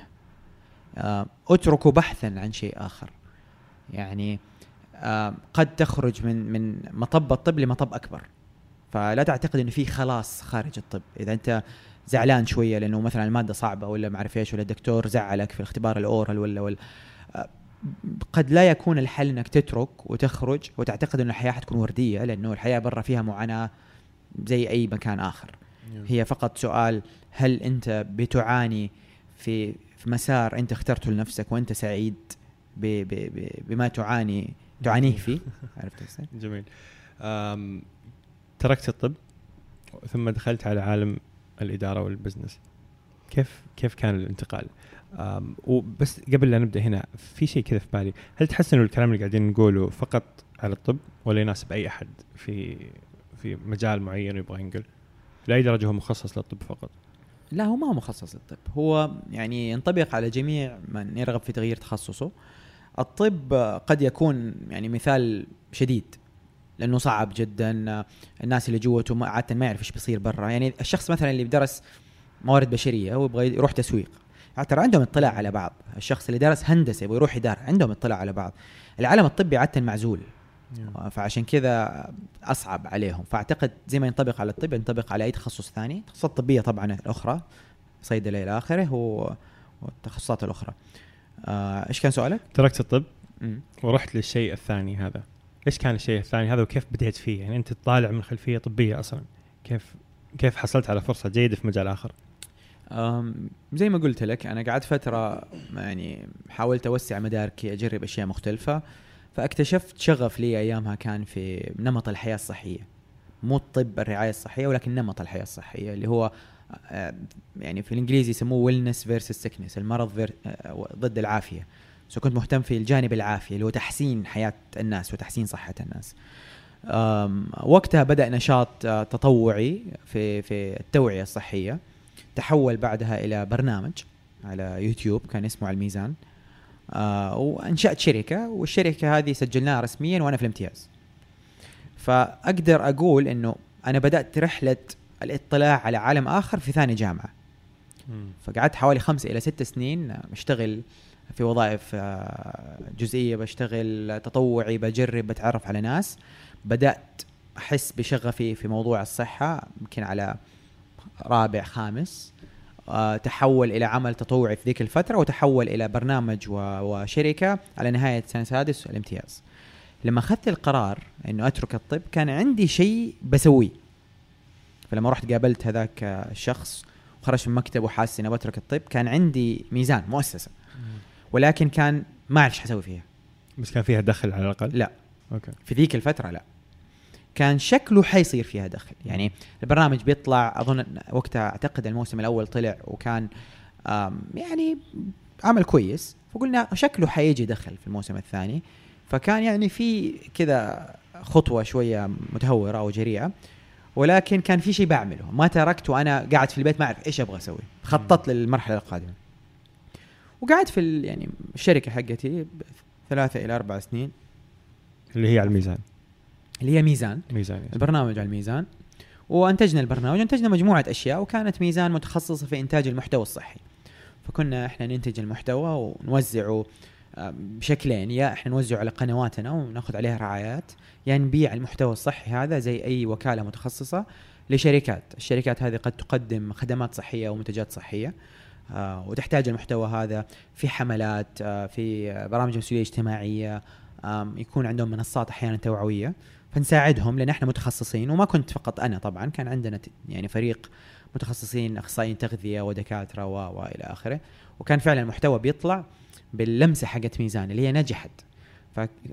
Speaker 3: آه، اتركه بحثا عن شيء آخر. يعني قد تخرج من من مطب الطب لمطب أكبر. فلا تعتقد إنه في خلاص خارج الطب. إذا أنت زعلان شوية لأنه مثلا المادة صعبة ولا ما أعرف إيش ولا الدكتور زعلك في الاختبار الأورال ولا ولا آه، قد لا يكون الحل إنك تترك وتخرج وتعتقد إنه الحياة حتكون وردية لأنه الحياة برا فيها معاناة زي أي مكان آخر. هي فقط سؤال هل أنت بتعاني في في مسار أنت اخترته لنفسك وأنت سعيد ب ب ب بما تعاني تعانيه فيه عرفت؟
Speaker 2: جميل تركت الطب ثم دخلت على عالم الإدارة والبزنس كيف كيف كان الانتقال؟ وبس قبل لا نبدأ هنا في شيء كذا في بالي، هل تحس انه الكلام اللي قاعدين نقوله فقط على الطب ولا يناسب أي أحد في في مجال معين يبغى ينقل؟ لأي درجة هو مخصص للطب فقط؟
Speaker 3: لا هو ما هو مخصص للطب هو يعني ينطبق على جميع من يرغب في تغيير تخصصه الطب قد يكون يعني مثال شديد لأنه صعب جدا الناس اللي جوته ما- عاده ما يعرف إيش بيصير برا. يعني الشخص مثلا اللي درس موارد بشرية ويبغى يروح تسويق. ترى عندهم اطلاع على بعض. الشخص اللي درس هندسة يبغى يروح اداره عندهم اطلاع على بعض. العالم الطبي عاده معزول. فعشان كذا أصعب عليهم. فأعتقد زي ما ينطبق على الطب ينطبق على أي تخصص ثاني. التخصصات الطبيه طبعا الأخرى صيدله إلى آخره والتخصصات الأخرى. إيش كان سؤالك؟
Speaker 2: تركت الطب
Speaker 3: مم.
Speaker 2: ورحت للشيء الثاني هذا. إيش كان الشيء الثاني هذا وكيف بديت فيه؟ يعني أنت طالع من خلفية طبية أصلا. كيف كيف حصلت على فرصة جيدة في مجال
Speaker 3: آخر؟ زي ما قلت لك أنا قعدت فترة يعني حاولت أوسع مداركي أجرب أشياء مختلفة فاكتشفت شغف لي أيامها كان في نمط الحياة الصحية. مو الطب الرعاية الصحية ولكن نمط الحياة الصحية اللي هو آه، يعني في الإنجليزي يسموه wellness versus sickness المرض آه، ضد العافية. so كنت مهتم في الجانب العافية اللي هو تحسين حياة الناس وتحسين صحة الناس. وقتها بدأ نشاط آه، تطوعي في في التوعية الصحية. تحول بعدها إلى برنامج على يوتيوب كان اسمه على الميزان. آه وانشأت شركة والشركة هذه سجلناها رسميا وأنا في الامتياز. فأقدر أقول إنه أنا بدأت رحلة الاطلاع على عالم آخر في ثاني جامعة. فقعدت حوالي خمسة إلى ست سنين بشتغل في وظائف آه، جزئية بشتغل تطوعي بجرب بتعرف على ناس. بدأت أحس بشغفي في موضوع الصحة يمكن على رابع خامس. آه، تحول إلى عمل تطوعي في ذيك الفترة وتحول إلى برنامج و- وشركة على نهاية سنة سادس الامتياز لما أخذت القرار أنه أترك الطب كان عندي شيء بسويه. فلما رحت قابلت هذاك الشخص وخرجت من مكتب وحاسس إني بترك الطب كان عندي ميزان مؤسسة. ولكن كان ما أعرف إيش حسوي فيها.
Speaker 2: بس كان فيها دخل على الأقل؟
Speaker 3: لا.
Speaker 2: أوكي.
Speaker 3: في ذيك الفترة لا. كان شكله حيصير فيها دخل. يعني البرنامج بيطلع أظن وقتها أعتقد الموسم الأول طلع وكان يعني عمل كويس. فقلنا شكله حيجي دخل في الموسم الثاني. فكان يعني في كذا خطوة شوية متهورة أو جريئة. ولكن كان في شيء بعمله. ما تركت وأنا قاعد في البيت ما أعرف إيش أبغى أسوي. خططت للمرحلة القادمة. وقعدت في يعني الشركة حقتي ثلاثة إلى أربع سنين.
Speaker 2: اللي هي على الميزان.
Speaker 3: اللي هي ميزان.
Speaker 2: ميزان يس.
Speaker 3: البرنامج على الميزان. وأنتجنا البرنامج. أنتجنا مجموعة أشياء وكانت ميزان متخصصة في إنتاج المحتوى الصحي. فكنا إحنا ننتج المحتوى ونوزعه بشكلين يا إحنا نوزعه على قنواتنا وناخذ عليها رعايات يا نبيع المحتوى الصحي هذا زي أي وكالة متخصصة لشركات، الشركات هذه قد تقدم خدمات صحية ومنتجات صحية آه وتحتاج المحتوى هذا في حملات آه في برامج مسؤولية اجتماعية آه يكون عندهم منصات أحيانا توعوية. فنساعدهم لأن إحنا متخصصين وما كنت فقط أنا طبعا كان عندنا يعني فريق متخصصين أخصائيين تغذية ودكاترة وإلى آخره. وكان فعلا المحتوى بيطلع باللمسه حقت ميزان اللي هي نجحت.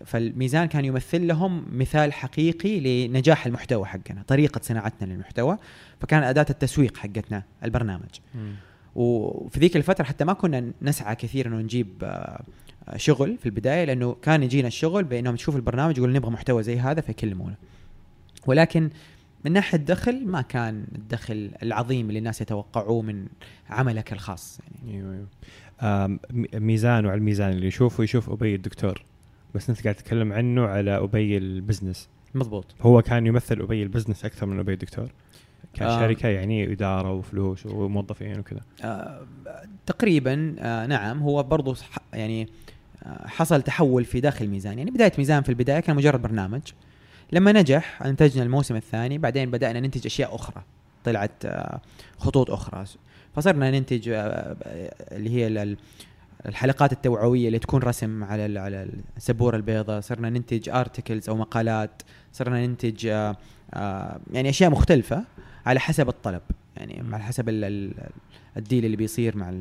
Speaker 3: فالميزان كان يمثل لهم مثال حقيقي لنجاح المحتوى حقنا طريقة صناعتنا للمحتوى فكان أداة التسويق حقتنا البرنامج. وفي ذيك الفترة حتى ما كنا نسعى كثير إنه نجيب آه، شغل في البداية لأنه كان يجينا الشغل بأنهم تشوف البرنامج يقول نبغى محتوى زي هذا فيكلمونا. ولكن من ناحية الدخل ما كان الدخل العظيم اللي الناس يتوقعوه من عملك الخاص.
Speaker 2: يعني أيوه أيوه. ميزان وعلى الميزان اللي يشوفه يشوف أبي الدكتور. بس أنت قاعد تتكلم عنه على أبي البزنس.
Speaker 3: مضبوط.
Speaker 2: هو كان يمثل أبي البزنس أكثر من أبي الدكتور. كشركه آه. يعني إدارة وفلوس وموظفين وكذا.
Speaker 3: آه تقريبا آه نعم هو برضو يعني آه حصل تحول في داخل ميزان يعني بداية ميزان في البداية كان مجرد برنامج. لما نجح أنتجنا الموسم الثاني بعدين بدأنا ننتج أشياء أخرى. طلعت آه خطوط أخرى. فصرنا ننتج آه اللي هي الحلقات التوعوية اللي تكون رسم على على السبورة البيضاء. صرنا ننتج articles أو مقالات. صرنا ننتج آه، آه، يعني أشياء مختلفة على حسب الطلب. يعني على حسب ال deal اللي بيصير مع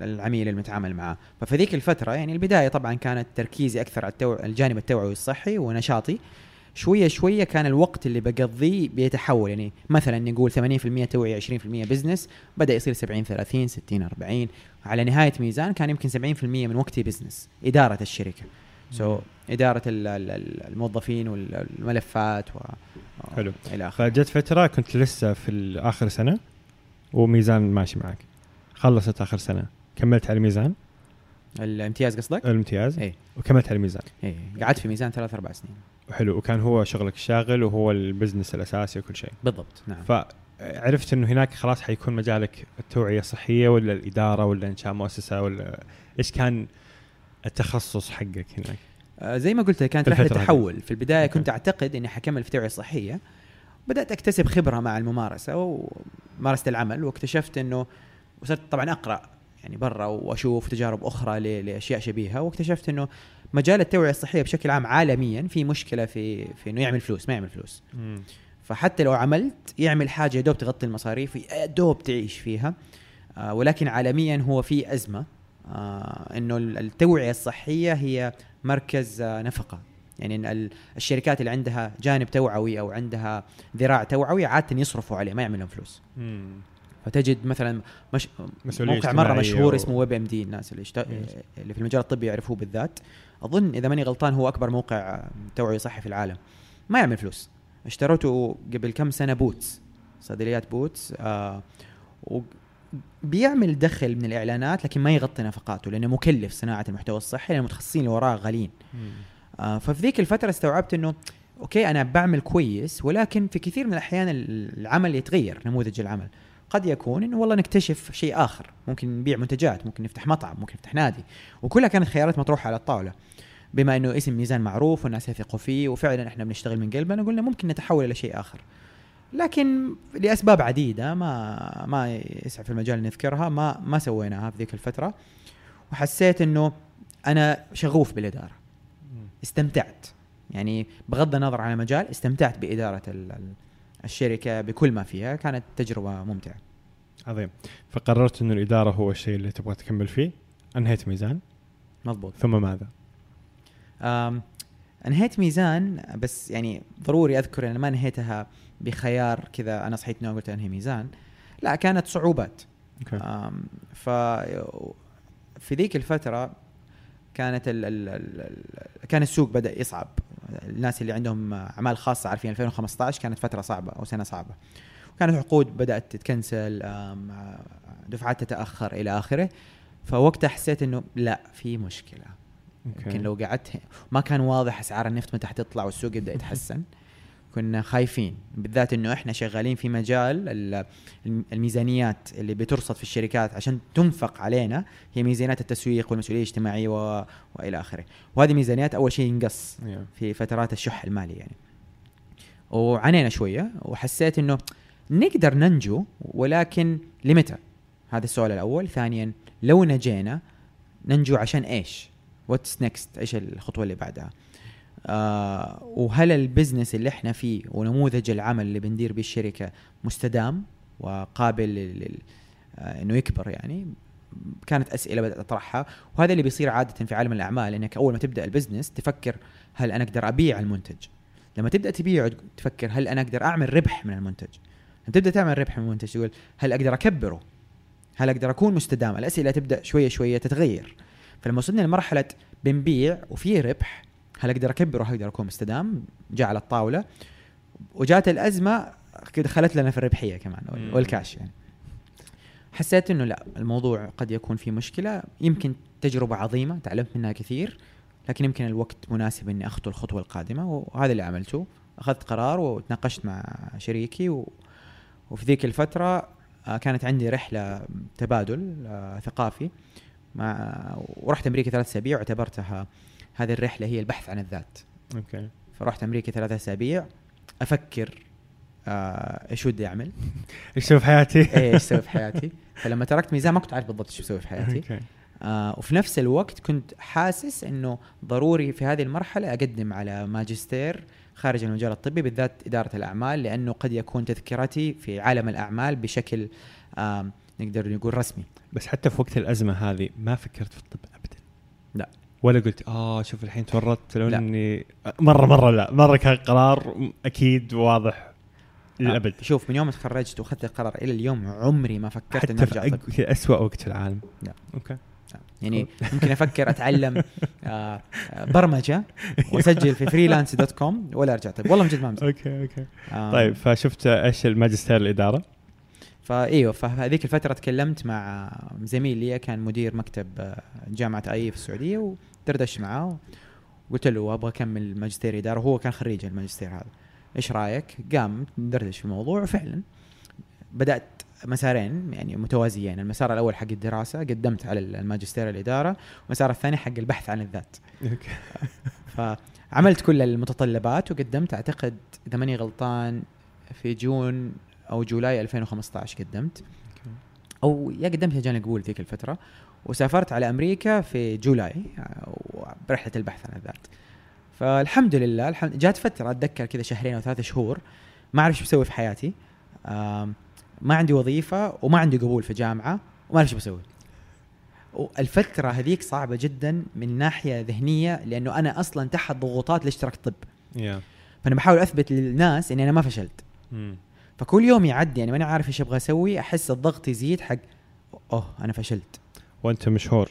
Speaker 3: العميل المتعامل معاه. ففي ذيك الفترة يعني البداية طبعا كانت تركيزي أكثر على التو... الجانب التوعوي الصحي ونشاطي. شوية شوية كان الوقت اللي بقضيه بيتحول. يعني مثلا نقول 80% توعية 20% business بدأ يصير 70 30 60 40 على نهاية ميزان كان يمكن 70% من وقتي business إدارة الشركة. so so, إدارة الموظفين والملفات و
Speaker 2: حلو. إلى آخره. فجت فترة كنت لسه في آخر سنة وميزان ماشي معك. خلصت آخر سنة. كملت على الميزان؟
Speaker 3: الامتياز قصدك؟
Speaker 2: الامتياز.
Speaker 3: اي
Speaker 2: وكملت على الميزان.
Speaker 3: اي قعدت في ميزان ثلاث أربع سنين.
Speaker 2: حلو وكان هو شغلك الشاغل وهو ال business الأساسي وكل شيء.
Speaker 3: بالضبط. نعم.
Speaker 2: فعرفت إنه هناك خلاص حيكون مجالك التوعية الصحيه ولا الإدارة ولا انشاء مؤسسة ولا إيش كان التخصص حقك هناك؟
Speaker 3: آه زي ما قلت كانت رحلة تحول. في البداية okay. كنت أعتقد إني حكمل في التوعيه الصحيه بدأت أكتسب خبرة مع الممارسة ومارسه العمل واكتشفت إنه وصرت طبعا أقرأ يعني برا وأشوف تجارب أخرى لأشياء شبيهة واكتشفت إنه مجال التوعية الصحية بشكل عام عالميا في مشكلة في في إنه يعمل فلوس ما يعمل فلوس. مم. فحتى لو عملت يعمل حاجة يا دوب تغطي المصاريف يا دوب تعيش فيها. آه ولكن عالميا هو في أزمة. آه إنه التوعية الصحية هي مركز آه نفقة. يعني الشركات اللي عندها جانب توعوي أو عندها ذراع توعوي عاده يصرفوا عليه ما يعملون فلوس. مم. فتجد مثلا مش موقع مرة مشهور اسمه WebMD الناس اللي, اشت... اللي في المجال الطبي يعرفوه بالذات. أظن إذا ماني غلطان هو أكبر موقع توعيه صحي في العالم. ما يعمل فلوس. اشتريته قبل كم سنة بوتس صيدليات بوتس آه بيعمل دخل من الإعلانات لكن ما يغطي نفقاته لأنه مكلف صناعة المحتوى الصحي لأن المتخصصين اللي وراه غاليين. آه ففي ذيك الفترة استوعبت إنه okay أنا بعمل كويس ولكن في كثير من الأحيان العمل يتغير نموذج العمل. قد يكون إنه والله نكتشف شيء آخر. ممكن نبيع منتجات ممكن نفتح مطعم ممكن نفتح نادي. وكلها كانت خيارات مطروحة على الطاولة. بما إنه اسم ميزان معروف والناس يثقوا فيه وفعلا إحنا بنشتغل من قلبنا قلنا ممكن نتحول إلى شيء آخر. لكن لأسباب عديدة ما ما يسعى في المجال نذكرها ما ما سويناها في ذيك الفترة. وحسيت إنه أنا شغوف بالإدارة. استمتعت. يعني بغض النظر عن المجال استمتعت بإدارة الشركة بكل ما فيها كانت تجربة ممتعة.
Speaker 2: عظيم. فقررت إنه الإدارة هو الشيء اللي تبغى تكمل فيه. أنهيت ميزان.
Speaker 3: مضبوط.
Speaker 2: ثم ماذا؟
Speaker 3: أنهيت ميزان بس يعني ضروري أذكر إن ما انهيتها بخيار كذا أنا صحيت نوم قلت أنهي ميزان. لا كانت صعوبات.
Speaker 2: okay.
Speaker 3: ف في ذيك الفترة كانت ال ال ال كان السوق بدأ يصعب. الناس اللي عندهم أعمال خاصة عارفين 2015 كانت فترة صعبة أو سنة صعبة. وكانت عقود بدأت تتكنسل دفعات تتأخر إلى آخره. فوقتها حسيت إنه لا في مشكلة. يمكن لو قعدت ما كان واضح أسعار النفط متى حتطلع والسوق يبدأ يتحسن. كنا خايفين بالذات إنه إحنا شغالين في مجال ال- الميزانيات اللي بترصد في الشركات عشان تنفق علينا هي ميزانيات التسويق والمسؤولية الاجتماعية و... وإلى آخره وهذه ميزانيات أول شيء ينقص. في فترات الشح المالي يعني وعانينا شوية وحسيت إنه نقدر ننجو ولكن لمتى؟ هذا السؤال الأول، ثانيا لو نجينا ننجو عشان إيش؟ what's next؟ إيش الخطوة اللي بعدها؟ آه وهل ال business اللي إحنا فيه ونموذج العمل اللي بندير به الشركة مستدام وقابل آه إنه يكبر يعني؟ كانت أسئلة بدأت أطرحها. وهذا اللي بيصير عادة في عالم الأعمال إنك أول ما تبدأ ال business تفكر هل أنا أقدر أبيع المنتج. لما تبدأ تبيعه تفكر هل أنا أقدر أعمل ربح من المنتج. لما تبدأ تعمل ربح من المنتج تقول هل أقدر أكبره؟ هل أقدر أكون مستدام؟ الأسئلة تبدأ شوية شوية تتغير. فلما وصلنا لمرحلة بنبيع وفي ربح هل أقدر اكبره هل أقدر أكون مستدام؟ جاء على الطاولة. وجات الأزمة كده خلت لنا في الربحية كمان. والكاش يعني. حسيت إنه لا الموضوع قد يكون فيه مشكلة. يمكن تجربة عظيمة تعلمت منها كثير لكن يمكن الوقت مناسب إني أخطو الخطوة القادمة وهذا اللي عملته. أخذت قرار وتناقشت مع شريكي و... وفي ذيك الفترة آه، كانت عندي رحلة تبادل آه، ثقافي. مع ورحت أمريكا ثلاث أسابيع واعتبرتها هذه الرحلة هي البحث عن الذات.
Speaker 2: أوكي.
Speaker 3: فرحت أمريكا ثلاثة أسابيع أفكر آه، إيش ودي أعمل.
Speaker 2: إيش أسوي في حياتي؟
Speaker 3: إيش أسوي في حياتي. فلما تركت ميزان ما كنت عارف بالضبط إيش أسوي في حياتي. آه وفي نفس الوقت كنت حاسس إنه ضروري في هذه المرحلة أقدم على ماجستير خارج المجال الطبي بالذات إدارة الأعمال لأنه قد يكون تذكرتي في عالم الأعمال بشكل آه نقدر نقول رسمي.
Speaker 2: بس حتى في وقت الأزمة هذه ما فكرت في الطب. ولا قلت آه شوف الحين تورطت لو
Speaker 3: لا.
Speaker 2: إني مرة مرة لا. مرة كان قرار أكيد واضح للأبد.
Speaker 3: آه شوف من يوم ما تخرجت وأخذت القرار إلى اليوم عمري ما فكرت
Speaker 2: إني
Speaker 3: ارجع
Speaker 2: في,
Speaker 3: طب.
Speaker 2: في اسوء وقت في العالم.
Speaker 3: لا.
Speaker 2: أوكي.
Speaker 3: يعني ممكن أفكر أتعلم آه آه، برمجة وأسجل في freelance dot com ولا أرجع طب والله من جد ما أمزح.
Speaker 2: okay okay.
Speaker 3: آه،
Speaker 2: طيب فشفت إيش الماجستير الإدارة؟
Speaker 3: فأيوه فهذيك الفترة تكلمت مع زميل لي كان مدير مكتب آه، جامعة أي في السعودية ودردش معاه وقلت له أبغى أكمل ماجستير إدارة. وهو كان خريج الماجستير هذا. إيش رأيك؟ قام ندردش في الموضوع وفعلا بدأت مسارين يعني متوازيين. المسار الأول حق الدراسة قدمت على الماجستير الإدارة والمسار الثاني حق البحث عن الذات. فعملت كل المتطلبات وقدمت أعتقد إذا ماني غلطان في June أو July 2015 قدمت. أو يا قدمت يا جاني قبول ذيك الفترة. وسافرت على أمريكا في July آه، برحله البحث عن الذات. فالحمد لله الحمد جات فترة أتذكر كذا شهرين أو ثلاثة شهور ما أعرف إيش بسوي في حياتي. ما عندي وظيفة وما عندي قبول في جامعة وما أعرف إيش بسوي. الفترة هذيك صعبة جدا من ناحية ذهنية لأنه أنا أصلا تحت ضغوطات الاشتراك الطب
Speaker 2: يا
Speaker 3: فأنا بحاول أثبت للناس إني أنا ما فشلت.
Speaker 2: مم.
Speaker 3: فكل يوم يعدي يعني ماني عارف إيش أبغى أسوي أحس الضغط يزيد حق أوه أنا فشلت.
Speaker 2: وأنت مشهور.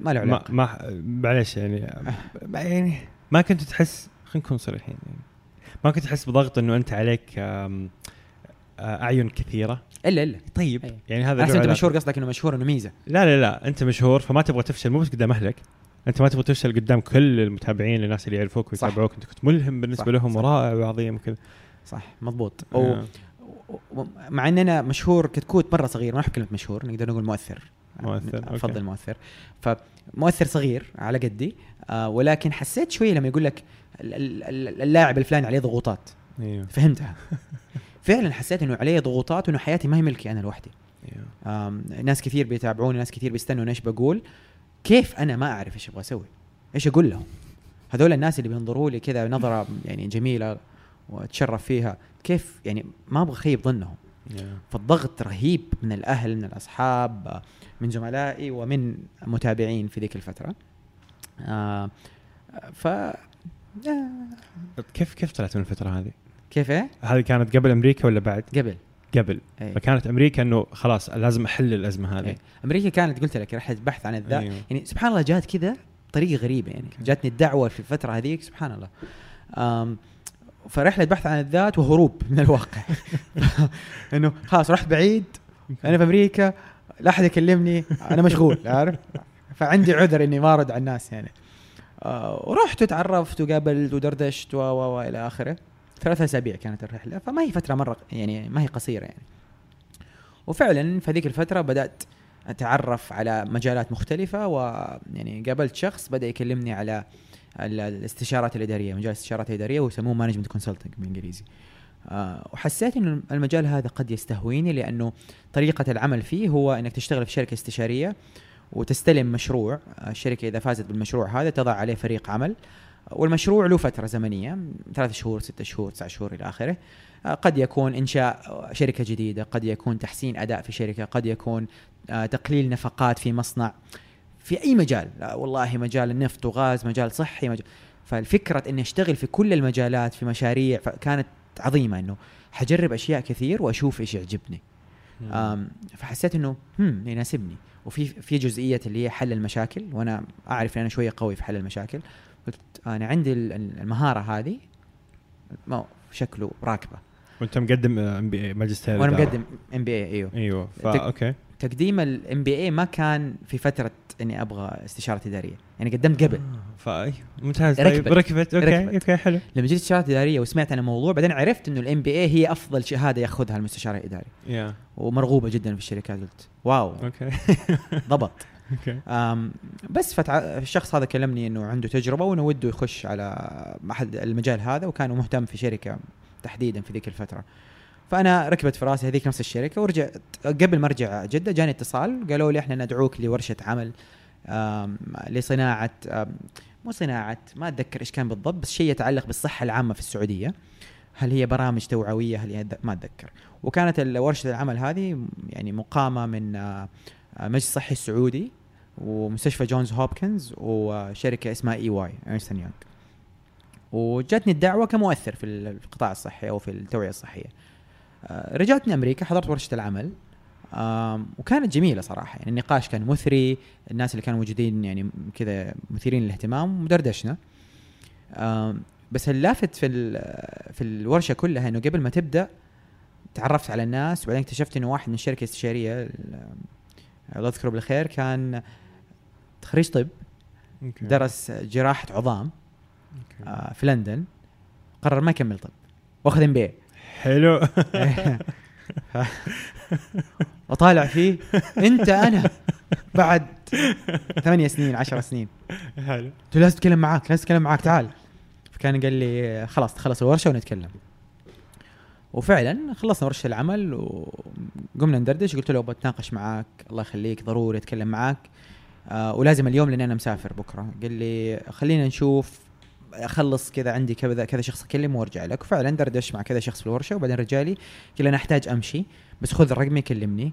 Speaker 3: ما له علاقة.
Speaker 2: ما معلش يعني ما يعني ما كنت تحس خلينا نكون صريحين يعني. ما كنت تحس بضغط إنه أنت عليك آه، أعين كثيرة؟
Speaker 3: إلا إلا.
Speaker 2: طيب
Speaker 3: أيوة.
Speaker 2: يعني هذا
Speaker 3: احسن
Speaker 2: أنت.
Speaker 3: مشهور قصدك إنه مشهور إنه ميزة.
Speaker 2: لا لا لا أنت مشهور فما تبغى تفشل مو بس قدام أهلك. أنت ما تبغى تفشل قدام كل المتابعين الناس اللي يعرفوك. ويتابعوك. أنت كنت ملهم بالنسبة
Speaker 3: صح،
Speaker 2: لهم. ورائع وعظيم وكذا.
Speaker 3: صح مضبوط. و...
Speaker 2: آه.
Speaker 3: مع إن أنا مشهور كتكوت مرة صغير ما نحب كلمة مشهور نقدر نقول مؤثر.
Speaker 2: مؤثر، أوكي.
Speaker 3: أفضل مؤثر. فمؤثر صغير على قدي آه ولكن حسيت شوية لما يقول لك ال- ال- ال- اللاعب الفلاني عليه ضغوطات.
Speaker 2: أيوه.
Speaker 3: فهمتها. فعلا حسيت إنه علي ضغوطات وإنه حياتي ما هي ملكي أنا لوحدي. آم، ناس كثير بيتابعوني ناس كثير بيستنوا إيش بقول. كيف أنا ما أعرف إيش أبغى أسوي؟ إيش أقول لهم؟ هذول الناس اللي بينظروا لي كذا نظرة يعني جميلة. واتشرف فيها كيف يعني ما أبغى أخيب ظنهم
Speaker 2: أيوه
Speaker 3: فالضغط رهيب من الأهل من الأصحاب من زملائي ومن متابعين في ذيك الفترة آه ف آه،
Speaker 2: كيف كيف طلعت من الفترة هذه؟
Speaker 3: كيف إيه؟
Speaker 2: هذه كانت قبل أمريكا ولا بعد؟
Speaker 3: قبل
Speaker 2: قبل
Speaker 3: إيه.
Speaker 2: فكانت أمريكا إنه خلاص لازم أحل الأزمة هذه
Speaker 3: إيه. أمريكا كانت قلت لك رحله بحث عن الذات
Speaker 2: أيوه.
Speaker 3: يعني سبحان الله جات كذا طريقة غريبة يعني جاتني الدعوة في الفترة هذيك سبحان الله فرحلة بحث عن الذات وهروب من الواقع. إنه خلاص رحت بعيد أنا في أمريكا لا أحد يكلمني أنا مشغول عارف؟ فعندي عذر إني ما أرد على الناس يعني. آه ورحت وتعرفت وقابلت ودردشت و و إلى آخره. ثلاثة أسابيع كانت الرحلة فما هي فترة مرة يعني ما هي قصيرة يعني. وفعلا في هذيك الفترة بدأت أتعرف على مجالات مختلفة ويعني قابلت شخص بدأ يكلمني على الاستشارات الإدارية مجال الاستشارات الإدارية ويسموه management consulting بالإنجليزي. آه، وحسيت انه المجال هذا قد يستهويني لأنه طريقة العمل فيه هو إنك تشتغل في شركة استشارية وتستلم مشروع. آه، الشركة إذا فازت بالمشروع هذا تضع عليه فريق عمل. والمشروع له فترة زمنية ثلاث شهور ستة شهور تسعة شهور إلى آخره. آه، قد يكون إنشاء شركة جديدة قد يكون تحسين أداء في شركة قد يكون آه، تقليل نفقات في مصنع. في أي مجال. لا والله مجال النفط وغاز مجال صحي مجال. فالفكرة إني أشتغل في كل المجالات في مشاريع كانت عظيمة إنه حجرب أشياء كثير وأشوف إيش يعجبني. فحسيت إنه هم يناسبني. وفي في جزئية اللي هي حل المشاكل وأنا أعرف إن أنا شوية قوي في حل المشاكل. قلت أنا عندي ال- ال- المهارة هذه ما شكله راكبة.
Speaker 2: وأنت مقدم ام بي اي ماجستير وأنا.
Speaker 3: مقدم MBA أيوه.
Speaker 2: أيوه فا okay.
Speaker 3: تقديم ال MBA ما كان في فترة إني أبغى استشارة إدارية. يعني قدمت قبل.
Speaker 2: فا ممتاز.
Speaker 3: ركبت.
Speaker 2: طيب ركبت. okay
Speaker 3: ركبت.
Speaker 2: okay حلو.
Speaker 3: لما جيت استشارة إدارية وسمعت عن الموضوع بعدين عرفت إنه ال MBA هي أفضل شهادة ياخذها المستشار الاداري
Speaker 2: يا
Speaker 3: ومرغوبة جدا في الشركات قلت wow.
Speaker 2: okay.
Speaker 3: ضبط. okay. بس فتع... الشخص هذا كلمني إنه عنده تجربة وإنه وده يخش على أحد المجال هذا وكان مهتم في شركة تحديدا في ذيك الفترة. فأنا ركبت في راسي هذيك نفس الشركة ورجعت قبل ما ارجع جدة جاني اتصال قالوا لي إحنا ندعوك لورشة عمل لصناعة مو صناعة ما أتذكر إيش كان بالضبط بس شيء يتعلق بالصحة العامة في السعودية. هل هي برامج توعوية؟ هل هي ما أتذكر. وكانت ورشة العمل هذه يعني مقامة من مجلس الصحي السعودي ومستشفى جونز هوبكنز وشركة اسمها EY Ernst & Young وجاتني الدعوة كمؤثر في ال- في القطاع الصحي أو في التوعية الصحية. رجعت من أمريكا حضرت ورشة العمل. وكانت جميلة صراحة. يعني النقاش كان مثري الناس اللي كانوا موجودين يعني كذا مثيرين للاهتمام ودردشنا بس اللافت في في الورشة كلها إنه قبل ما تبدأ تعرفت على الناس وبعدين اكتشفت إنه واحد من الشركة الاستشارية ال- الله يذكره بالخير كان خريج طب
Speaker 2: okay.
Speaker 3: درس جراحة عظام
Speaker 2: okay.
Speaker 3: آه، في لندن. قرر ما يكمل طب وأخذ MB
Speaker 2: حلو.
Speaker 3: وطالع فيه أنت أنا. بعد ثمانية سنين عشر سنين.
Speaker 2: حلو.
Speaker 3: قلت له لازم اتكلم معاك لازم اتكلم معاك تعال. فكان قال لي خلاص تخلص الورشة ونتكلم. وفعلا خلصنا ورشة العمل وقمنا ندردش. قلت له بتناقش معاك الله يخليك ضروري أتكلم معاك. آه ولازم اليوم لأن أنا مسافر بكرة. قال لي خلينا نشوف أخلص كذا عندي كذا كذا شخص أكلمه وأرجع لك وفعلا دردش مع كذا شخص في الورشة وبعدين رجع لي قال أنا أحتاج أمشي بس خذ رقمي كلمني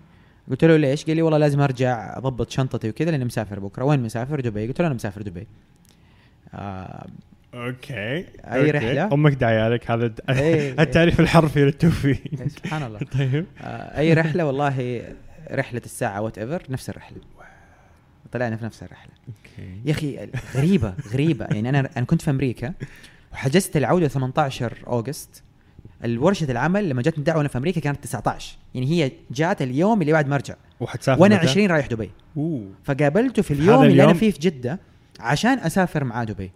Speaker 3: قلت له ليش؟ قال لي والله لازم أرجع أضبط شنطتي وكذا لأني مسافر بكرة، وين مسافر؟ دبي، قلت له أنا مسافر دبي. آه
Speaker 2: okay
Speaker 3: أي
Speaker 2: okay.
Speaker 3: رحلة؟
Speaker 2: أمك دعيالك هذا الت-
Speaker 3: إيه.
Speaker 2: التعريف الحرفي للتوفيق
Speaker 3: سبحان الله
Speaker 2: طيب
Speaker 3: آه أي رحلة والله رحلة الساعة whatever نفس الرحلة. طلعنا في نفس الرحلة.
Speaker 2: okay.
Speaker 3: يا أخي غريبة غريبة. يعني أنا أنا كنت في أمريكا وحجزت العودة 18 August. الورشة العمل لما جاتني الدعوه أنا في أمريكا كانت 19 يعني هي جات اليوم اللي بعد ما ارجع
Speaker 2: وحتسافر
Speaker 3: وأنا
Speaker 2: متى؟
Speaker 3: 20 رايح دبي.
Speaker 2: أوه.
Speaker 3: فقابلته في
Speaker 2: هذا
Speaker 3: اليوم اللي أنا
Speaker 2: اليوم؟
Speaker 3: فيه في جدة عشان أسافر معاه دبي.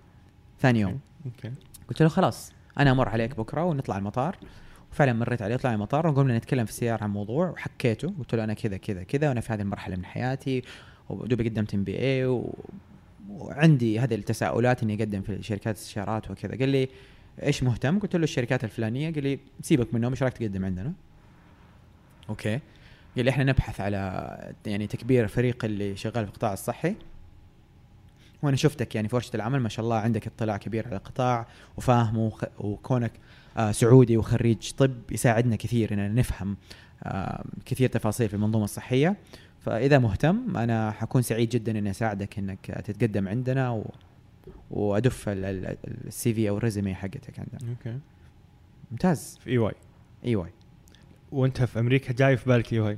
Speaker 3: ثاني يوم.
Speaker 2: okay.
Speaker 3: قلت له خلاص أنا أمر عليك بكرة ونطلع المطار. وفعلا مريت عليه طلعنا المطار وقمنا نتكلم في السيارة عن موضوع وحكيته. قلت له أنا كذا كذا كذا وأنا في هذه المرحلة من حياتي. ودوبي قدمت MBA. وعندي هذه التساؤلات إني أقدم في شركات استشارات وكذا قال لي إيش مهتم؟ قلت له الشركات الفلانية قال لي سيبك منهم إيش رايك تقدم عندنا؟ okay قال لي إحنا نبحث على يعني تكبير الفريق اللي شغال في القطاع الصحي وأنا شفتك يعني في ورشة العمل ما شاء الله عندك اطلاع كبير على القطاع وفاهمه. وكونك آه سعودي وخريج طب يساعدنا كثير إننا نفهم آه كثير تفاصيل في المنظومة الصحية فإذا مهتم أنا حكون سعيد جدا إني أساعدك إنك تتقدم عندنا و... وأدف ال CV أو ال resume حقتك عندنا.
Speaker 2: أوكي.
Speaker 3: ممتاز.
Speaker 2: في
Speaker 3: EY. EY.
Speaker 2: وأنت في أمريكا جاي في بالك EY؟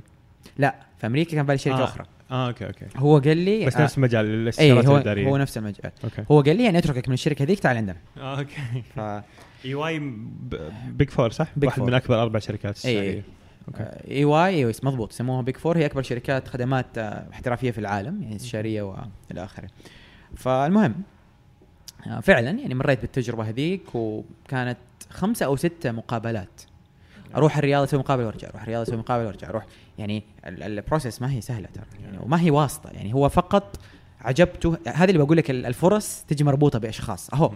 Speaker 3: لا في أمريكا كان بالي شركه
Speaker 2: آه.
Speaker 3: أخرى
Speaker 2: آه أوكي أوكي.
Speaker 3: هو قال لي
Speaker 2: بس
Speaker 3: آه،
Speaker 2: نفس مجال
Speaker 3: إي
Speaker 2: الاستشارات
Speaker 3: هو
Speaker 2: الإدارية.
Speaker 3: هو نفس المجال.
Speaker 2: أوكي.
Speaker 3: هو قال لي يعني أتركك من الشركة هذيك تعال عندنا.
Speaker 2: آه أوكي.
Speaker 3: ف
Speaker 2: EY Big Four صح؟
Speaker 3: Big
Speaker 2: واحد
Speaker 3: Four.
Speaker 2: من أكبر أربع شركات استشاريه
Speaker 3: اي أوكي EY أيوه مضبوط. يسموها Big Four هي أكبر شركات خدمات آه، احترافية في العالم يعني استشاريه والى آخره. فالمهم آه، فعلا يعني مريت بالتجربة هذيك وكانت خمسة أو ستة مقابلات. أروح الرياض أسوي مقابلة وأرجع أروح الرياض أسوي مقابلة وأرجع أروح. يعني ال- ال process ما هي سهلة ترى يعني وما هي واسطة. يعني هو فقط عجبته هذا اللي بقول لك ال- الفرص تجي مربوطة بأشخاص. أهو.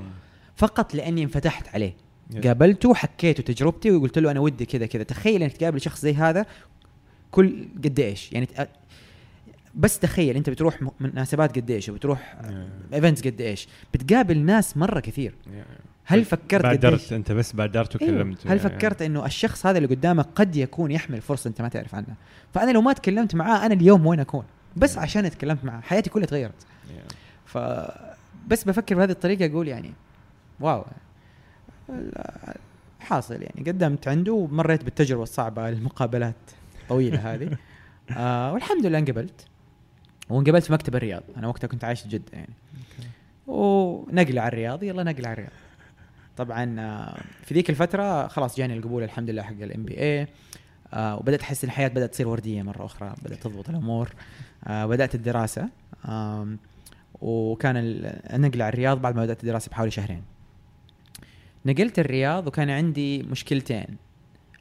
Speaker 3: فقط لأني انفتحت عليه.
Speaker 2: Yes.
Speaker 3: قابلته حكيته تجربتي وقلت له أنا ودي كذا كذا. تخيل إنك تقابل شخص زي هذا كل قد إيش؟ يعني بس تخيل أنت بتروح مناسبات قد إيش وبتروح events قد إيش. بتقابل ناس مرة كثير. هل فكرت
Speaker 2: بادرت أنت بس بادرت
Speaker 3: أيوه.
Speaker 2: وكلمت.
Speaker 3: هل فكرت إنه الشخص هذا اللي قدامك قد يكون يحمل فرصة أنت ما تعرف عنها فأنا لو ما تكلمت معاه أنا اليوم وين أكون؟ بس عشان تكلمت معاه. حياتي كلها تغيرت. ف بس بفكر بهذه الطريقة أقول يعني wow. حاصل يعني. قدمت عنده ومريت بالتجربة الصعبة المقابلات الطويله هذه. آه والحمد لله انقبلت. وانقبلت في مكتب الرياض. أنا وقتها كنت عايش في جدة يعني. ونقلة على الرياض. يلا نقلة على الرياض. طبعا آه، في ذيك الفترة خلاص جاني القبول الحمد لله حق ال MBA وبدأت أحس إن الحياة بدأت تصير وردية مرة أخرى. بدأت تضبط الأمور. آه، بدأت الدراسة. آم، وكان ال- النقل على الرياض بعد ما بدأت الدراسة بحوالي شهرين. نقلت الرياض وكان عندي مشكلتين.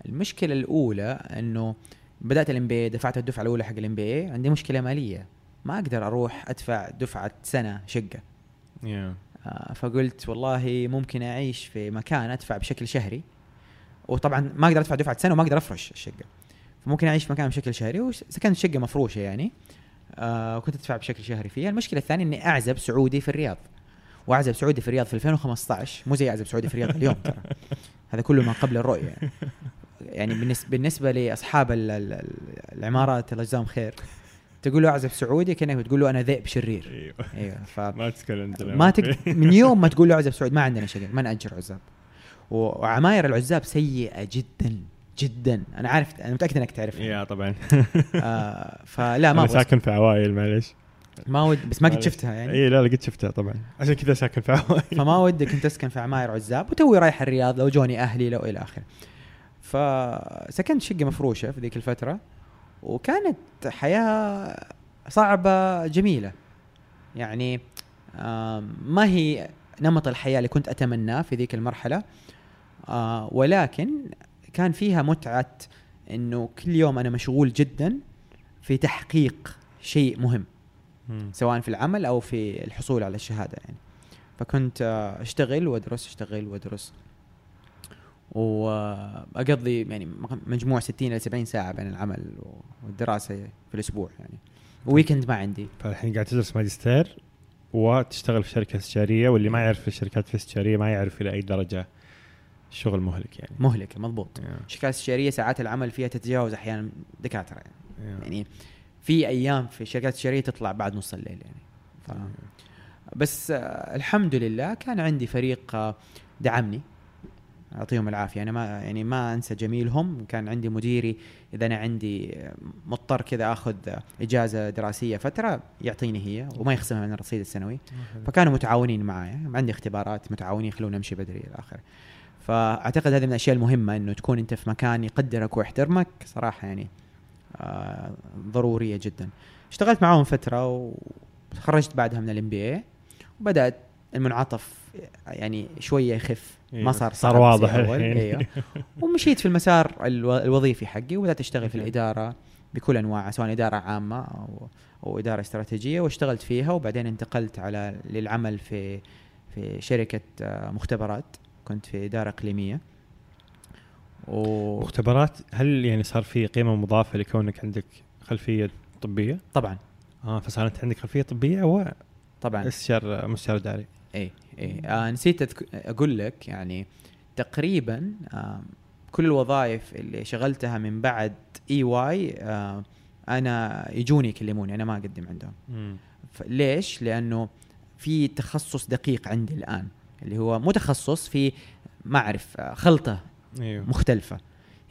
Speaker 3: المشكلة الأولى إنه بدأت ال MBA دفعت الدفعة الأولى حق ال MBA عندي مشكلة مالية. ما أقدر أروح أدفع دفعة سنة شقة.
Speaker 2: يا
Speaker 3: آه، فقلت والله ممكن أعيش في مكان أدفع بشكل شهري. وطبعا ما أقدر أدفع دفعة سنة وما أقدر أفرش الشقة. فممكن أعيش في مكان بشكل شهري وسكنت شقة مفروشة يعني. آه وكنت أدفع بشكل شهري فيها. المشكلة الثانية إني أعزب سعودي في الرياض. واعزب سعودي في الرياض في 2015 مو زي اعزب سعودي في الرياض اليوم ترى. هذا كله ما قبل الرؤية. يعني, يعني بالنسبة بالنسبة لأصحاب ال- ال- ال- العمارات الله يجزاهم خير. تقول له اعزب سعودي كأنك بتقول له أنا ذئب شرير.
Speaker 2: أيوه.
Speaker 3: أيوه ف
Speaker 2: ما تتكلم
Speaker 3: ما تك... من يوم ما تقول له عزب سعودي ما عندنا شغل ما نأجر عزاب. وعماير العزاب سيئة جدا جدا. أنا عارف أنا متأكد إنك تعرف
Speaker 2: يا طبعا.
Speaker 3: آه فلا ما أبغى
Speaker 2: ساكن في عوائل معلش
Speaker 3: ما ود بس ما قد. شفتها يعني.
Speaker 2: اي لا لا قد شفتها طبعا. عشان كذا ساكن في عوائل
Speaker 3: فما ودك انت تسكن في عماير عزاب وتوي رايح الرياض لو جوني أهلي لو إلى آخره. فسكنت شقة مفروشة في ذيك الفترة وكانت حياة صعبة جميلة. يعني ما هي نمط الحياة اللي كنت أتمناه في ذيك المرحلة آه، ولكن كان فيها متعة إنه كل يوم أنا مشغول جدا في تحقيق شيء مهم. سواء في العمل أو في الحصول على الشهادة يعني. فكنت آه، أشتغل وأدرس أشتغل وأدرس. وأقضي يعني مجموع 60 إلى 70 ساعة بين العمل والدراسة في الأسبوع يعني. ويكند ما عندي.
Speaker 2: فالحين قاعد تدرس ماجستير وتشتغل في شركة استشارية واللي ما يعرف الشركات الاستشاريه ما يعرف إلى أي درجة الشغل مهلك يعني.
Speaker 3: مهلكه مضبوط.
Speaker 2: يا.
Speaker 3: شركات استشارية ساعات العمل فيها تتجاوز أحيانا دكاترة يعني,
Speaker 2: يا.
Speaker 3: يعني في أيام في الشركات الاستشاريه تطلع بعد نص الليل يعني. ف... بس آه، الحمد لله كان عندي فريق آه، دعمني. يعطيهم العافية. أنا ما يعني ما أنسى جميلهم. كان عندي مديري. إذا أنا عندي آه، مضطر كذا آخذ إجازة دراسية فترة يعطيني هي وما يخصمها من الرصيد السنوي. فكانوا متعاونين معايا. عندي اختبارات متعاونين يخلوني أمشي بدري إلى آخره. فأعتقد هذه من الأشياء المهمة إنه تكون أنت في مكان يقدرك ويحترمك صراحة يعني. ضرورية جدا اشتغلت معاهم فترة وتخرجت بعدها من الإم بي اي وبدأت المنعطف يعني شوية يخف ما
Speaker 2: أيوة.
Speaker 3: صار
Speaker 2: صار واضح. الحين.
Speaker 3: إيوه ومشيت في المسار الو- الوظيفي حقي وبدأت أشتغل في. الإدارة بكل أنواعها سواء إدارة عامة أو أو إدارة استراتيجية واشتغلت فيها وبعدين انتقلت على للعمل في في شركة آه، مختبرات كنت في إدارة إقليمية وطبعا
Speaker 2: مختبرات هل يعني صار في قيمة مضافة لكونك عندك خلفية طبية؟ آه فصار أنت عندك خلفية طبية أو
Speaker 3: طبعا
Speaker 2: استشار مستشار اداري؟
Speaker 3: اي اي آه نسيت أذك- أقول لك يعني تقريبا آه كل الوظائف اللي شغلتها من بعد EY آه أنا يجوني يكلموني أنا ما أقدم عندهم ليش؟ لأنه في تخصص دقيق عندي الآن اللي هو مو تخصص في ما اعرف خلطة
Speaker 2: إيوه.
Speaker 3: مختلفة.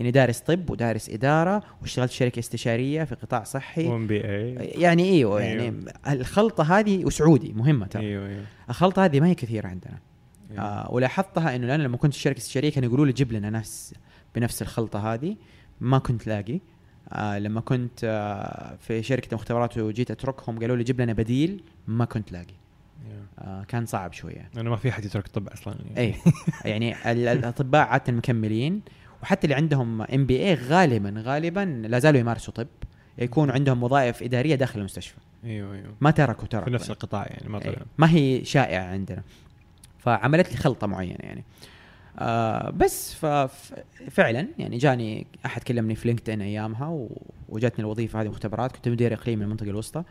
Speaker 3: يعني دارس طب ودارس إدارة واشتغلت شركة استشارية في قطاع صحي.
Speaker 2: و MBA.
Speaker 3: يعني إيوه يعني الخلطة هذه وسعودي مهمة ترى.
Speaker 2: إيوه إيوه.
Speaker 3: الخلطة هذه ما هي كثيرة عندنا.
Speaker 2: أيوة.
Speaker 3: آه ولاحظتها إنه أنا لما كنت في شركة استشارية كانوا يقولوا لي جيب لنا ناس بنفس الخلطة هذه. ما كنت لاقي. آه لما كنت آه في شركة مختبرات وجيت أتركهم قالوا لي جيب لنا بديل ما كنت لاقي. آه كان صعب شوية.
Speaker 2: لأنه ما في أحد يترك الطب أصلا. يعني.
Speaker 3: اي يعني ال- الأطباء عادة مكملين وحتى اللي عندهم MBA غالبا غالبا لا زالوا يمارسوا طب. يكون عندهم وظائف إدارية داخل المستشفى.
Speaker 2: أيوه أيوه.
Speaker 3: ما تركوا ترك
Speaker 2: في نفس القطاع يعني ما
Speaker 3: إيه.
Speaker 2: طلع
Speaker 3: ما هي شائعة عندنا. فعملت لي خلطة معينة يعني. آه بس ففعلا يعني جاني أحد كلمني في لينكد ان ايامها وجاتني الوظيفة هذه مختبرات. كنت مدير اقليم من المنطقة الوسطى.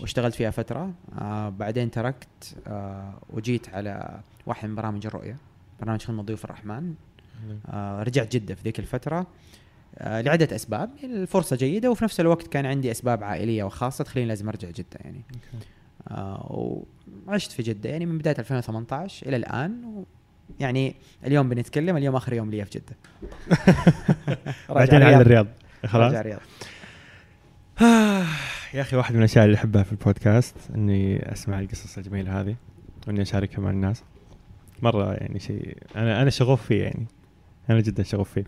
Speaker 3: واشتغلت فيها فترة. آه بعدين تركت آه وجيت على واحد من برامج الرؤية برنامج خدمة ضيوف الرحمن. آه رجعت جدة في ذيك الفترة. آه لعدة أسباب. الفرصة جيدة وفي نفس الوقت كان عندي أسباب عائلية وخاصة تخليني لازم أرجع جدة يعني. آه وعشت في جدة يعني من بداية 2018 إلى الآن. و يعني اليوم بنتكلم اليوم آخر يوم لي في جدة.
Speaker 2: بعدين على الرياض. خلاص.
Speaker 3: راجع الرياض.
Speaker 2: يا أخي واحد من الأشياء اللي أحبها في البودكاست إني أسمع القصص الجميلة هذه وإني أشاركها مع الناس. مرة يعني شيء أنا أنا شغوف فيه يعني. أنا جدا شغوف فيه.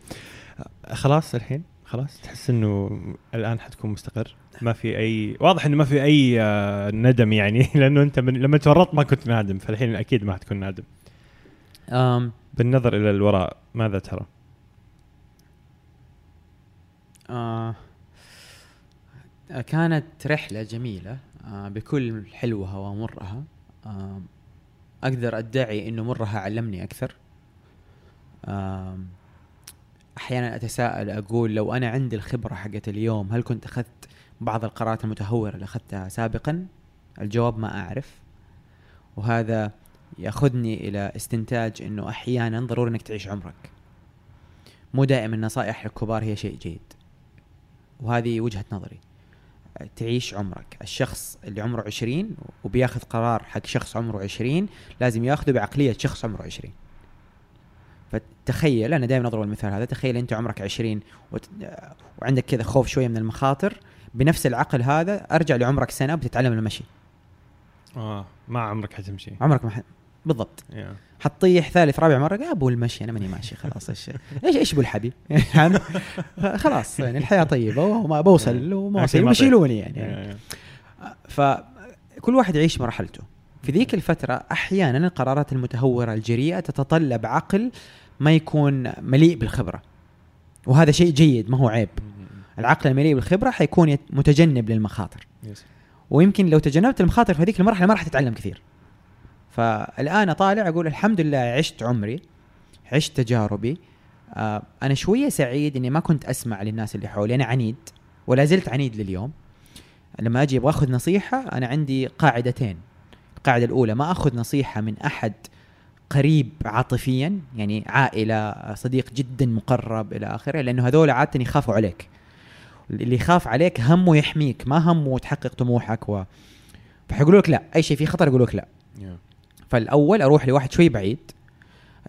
Speaker 2: خلاص الحين؟ خلاص؟ تحس إنه الآن حتكون مستقر؟ ما في أي واضح إنه ما في أي آه، ندم يعني. لأنه أنت من لما تورطت ما كنت نادم فالحين أكيد ما حتكون نادم.
Speaker 3: آم.
Speaker 2: بالنظر إلى الوراء ماذا ترى؟
Speaker 3: آه. كانت رحلة جميلة آه بكل حلوها ومرها. آه أقدر أدعي إنه مرها علمني أكثر. آه أحيانا أتساءل أقول لو أنا عندي الخبرة حقت اليوم هل كنت أخذت بعض القرارات المتهورة اللي أخذتها سابقا؟ الجواب ما أعرف. وهذا يأخذني إلى استنتاج إنه أحيانا ضروري إنك تعيش عمرك. مو دائما نصائح الكبار هي شيء جيد. وهذه وجهة نظري. تعيش عمرك. الشخص اللي عمره عشرين وبياخذ قرار حق شخص عمره عشرين لازم ياخذه بعقلية شخص عمره عشرين. فتخيل أنا دائما أضرب المثال هذا تخيل أنت عمرك عشرين وت... وعندك كذا خوف شوية من المخاطر بنفس العقل هذا أرجع لعمرك سنة بتتعلم المشي.
Speaker 2: آه ما عمرك حتمشي.
Speaker 3: عمرك ما ح... بالضبط.
Speaker 2: يا.
Speaker 3: حتطيح ثالث رابع مرة يا ابو المشي أنا ماني ماشي خلاص إيش إيش إيش ابو الحبي يعني خلاص يعني الحياة طيبة وما بوصل وما اوصل
Speaker 2: ما
Speaker 3: ويشيلوني يعني, يعني. فكل واحد يعيش مرحلته. في ذيك الفترة أحيانا القرارات المتهورة الجريئة تتطلب عقل ما يكون مليء بالخبرة. وهذا شيء جيد ما هو عيب. العقل المليء بالخبرة حيكون متجنب للمخاطر. ويمكن لو تجنبت المخاطر في هذيك المرحلة ما راح تتعلم كثير. فالآن أطالع أقول الحمد لله عشت عمري عشت تجاربي. آه أنا شوية سعيد إني ما كنت أسمع للناس اللي حولي. أنا عنيد ولا زلت عنيد لليوم. لما أجي أبغى أخذ نصيحة أنا عندي قاعدتين. القاعدة الأولى ما أخذ نصيحة من أحد قريب عاطفيا يعني عائلة صديق جدا مقرب إلى آخره لأنه هذول عاده يخافوا عليك. اللي يخاف عليك همه يحميك ما همه تحقق طموحك و فحيقولوا لك لا. أي شيء فيه خطر يقولوا لك لا. فالأول أروح لواحد شوي بعيد.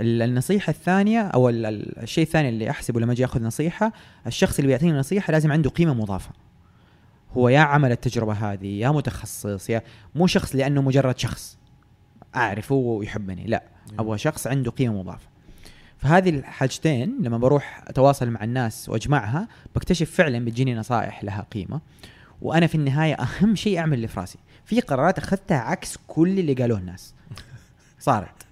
Speaker 3: ال- النصيحة الثانية أو ال- ال- الشيء الثاني اللي أحسبه لما أجي أخذ نصيحة الشخص اللي بيعطيني نصيحة لازم عنده قيمة مضافة. هو يا عمل التجربة هذه يا متخصص يا مو شخص لأنه مجرد شخص أعرفه ويحبني لا. أبغى شخص عنده قيمة مضافة. فهذه الحاجتين لما بروح أتواصل مع الناس وأجمعها بكتشف فعلا بتجيني نصائح لها قيمة. وأنا في النهاية أهم شيء أعمل اللي في راسي في قرارات أخذتها عكس كل اللي قالوه الناس. صارت.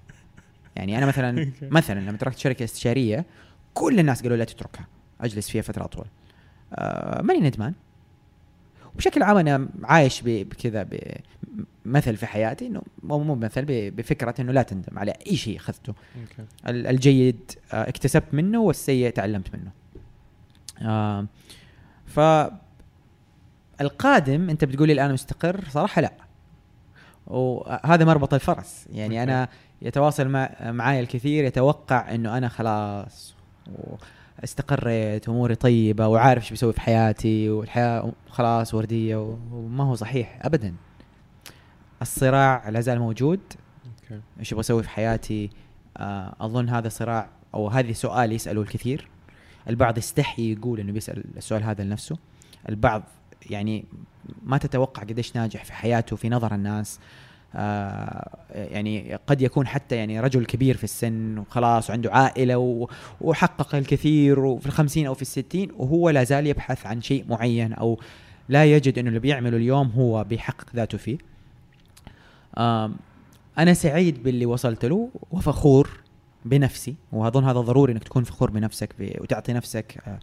Speaker 3: يعني أنا مثلا مثلا لما تركت شركة استشارية كل الناس قالوا لا تتركها. أجلس فيها فترة أطول. آه ماني ندمان. وبشكل عام أنا عايش بكذا ب- مثل في حياتي إنه مو مو مثل بفكرة إنه لا تندم على أي شيء
Speaker 2: أخذته.
Speaker 3: ال- الجيد آه، اكتسبت منه والسيء تعلمت منه. آه ف القادم أنت بتقولي الآن مستقر؟ صراحة لا. وهذا مربط الفرس. يعني أنا يتواصل مع معايا الكثير يتوقع إنه أنا خلاص استقريت أموري طيبة وعارف إيش بسوي في حياتي والحياة خلاص وردية وما هو صحيح ابدا. الصراع لا زال موجود. إيش أبغى أسوي في حياتي؟ آه أظن هذا صراع أو هذا سؤال يساله الكثير. البعض يستحي يقول إنه بيسأل السؤال هذا لنفسه. البعض يعني ما تتوقع قديش ناجح في حياته في نظر الناس. آه يعني قد يكون حتى يعني رجل كبير في السن وخلاص وعنده عائلة وحقق الكثير وفي الخمسين أو في الستين وهو لا زال يبحث عن شيء معين أو لا يجد أنه اللي بيعمله اليوم هو بيحقق ذاته فيه. آم، أنا سعيد باللي وصلت له وفخور بنفسي وأظن هذا ضروري إنك تكون فخور بنفسك وتعطي نفسك آه،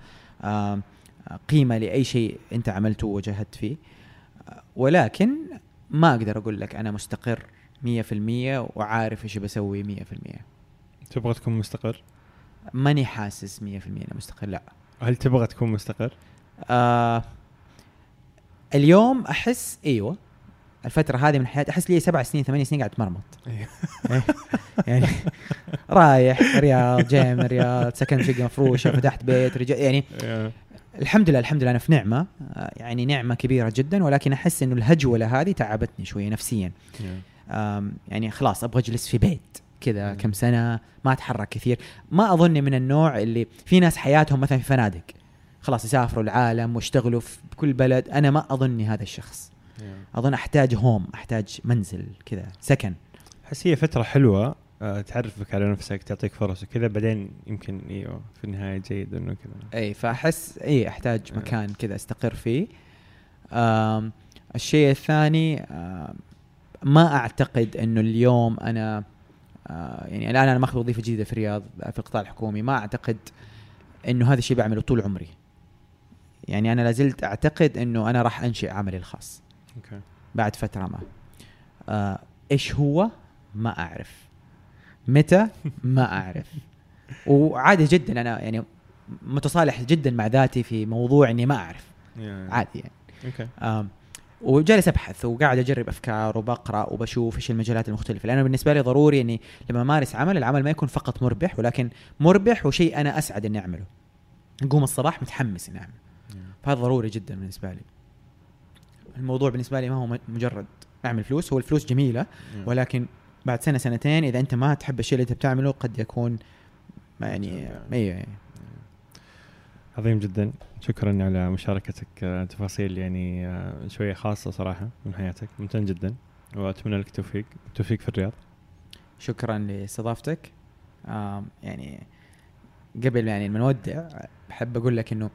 Speaker 3: آه، قيمة لأي شيء أنت عملته وجهدت فيه ولكن ما أقدر أقول لك أنا مستقر 100% وعارف إيش بسوي 100%
Speaker 2: تبغى تكون مستقر؟
Speaker 3: ماني حاسس 100% إني مستقر لا
Speaker 2: هل تبغى تكون مستقر؟
Speaker 3: آه اليوم أحس إيوه الفترة هذه من حياتي أحس لي سبع سنين ثمانية سنين قاعد أتمرمط
Speaker 2: أيوه.
Speaker 3: إيه. يعني رايح رياض جاي من الرياض سكن شقة مفروشة فتحت بيت رجع يعني. الحمد لله الحمد لله أنا في نعمة آه، يعني نعمة كبيرة جدا ولكن أحس إنه الهجولة هذه تعبتني شوية نفسيا. يعني خلاص أبغى أجلس في بيت كذا. كم سنة ما أتحرك كثير. ما اظني من النوع اللي في ناس حياتهم مثلا في فنادق خلاص يسافروا العالم واشتغلوا في كل بلد. أنا ما اظني هذا الشخص. أظن أحتاج هوم أحتاج منزل كذا سكن
Speaker 2: احس هي فترة حلوة. آه، تعرفك على نفسك تعطيك فرص وكذا بعدين يمكن إيوه في النهاية جيد إنه كذا.
Speaker 3: إي فأحس إي أحتاج
Speaker 2: آه.
Speaker 3: مكان كذا أستقر فيه. الشيء الثاني ما أعتقد إنه اليوم أنا آه يعني الآن أنا ماخذ وظيفة جديدة في الرياض في القطاع الحكومي ما أعتقد إنه هذا الشيء بعمله طول عمري. يعني أنا لازلت أعتقد إنه أنا راح أنشئ عملي الخاص.
Speaker 2: أوكي.
Speaker 3: بعد فترة ما. آه إيش هو؟ ما أعرف. متى؟ ما أعرف. وعادي جدا أنا يعني متصالح جدا مع ذاتي في موضوع إني ما
Speaker 2: أعرف.
Speaker 3: عادي يعني. أوكي وجالس أبحث وقاعد أجرب أفكار وبقرأ وبشوف إيش المجالات المختلفة. لأنه بالنسبة لي ضروري إني لما أمارس عمل العمل ما يكون فقط مربح ولكن مربح وشيء أنا أسعد إني أعمله. نقوم الصباح متحمس إني اعمله. فهذا ضروري جدا بالنسبة لي. الموضوع بالنسبة لي ما هو مجرد أعمل فلوس. هو الفلوس
Speaker 2: جميلة.
Speaker 3: ولكن بعد سنة سنتين إذا أنت ما تحب الشيء اللي أنت بتعمله قد يكون ما يعني أيوه
Speaker 2: عظيم جدا. شكرا على مشاركتك آه، تفاصيل يعني آه، شوية خاصة صراحة من حياتك. ممتن جدا. وأتمنى لك التوفيق. التوفيق في الرياض.
Speaker 3: شكرا لاستضافتك. يعني قبل يعني ما نودع بحب أقول لك إنه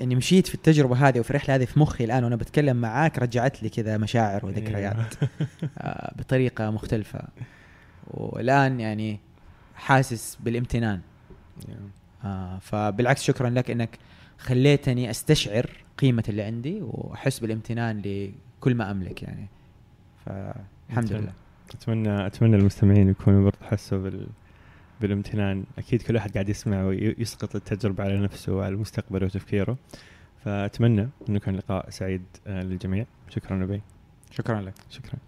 Speaker 3: اني مشيت في التجربة هذه وفي الرحلة هذه في مخي الآن وأنا بتكلم معاك رجعت لي كذا مشاعر وذكريات. آه بطريقة مختلفة. والآن يعني حاسس بالامتنان. آه فبالعكس شكرا لك إنك خليتني أستشعر قيمة اللي عندي وأحس بالامتنان لكل ما أملك يعني. فالحمد. لله.
Speaker 2: اتمنى أتمنى المستمعين يكونوا برضه حسوا بال بالامتنان. أكيد كل واحد قاعد يسمع ويسقط التجربة على نفسه وعلى مستقبله وتفكيره. فأتمنى إنه كان لقاء سعيد آه، للجميع. شكرا أبي.
Speaker 3: شكرا لك.
Speaker 2: شكرا.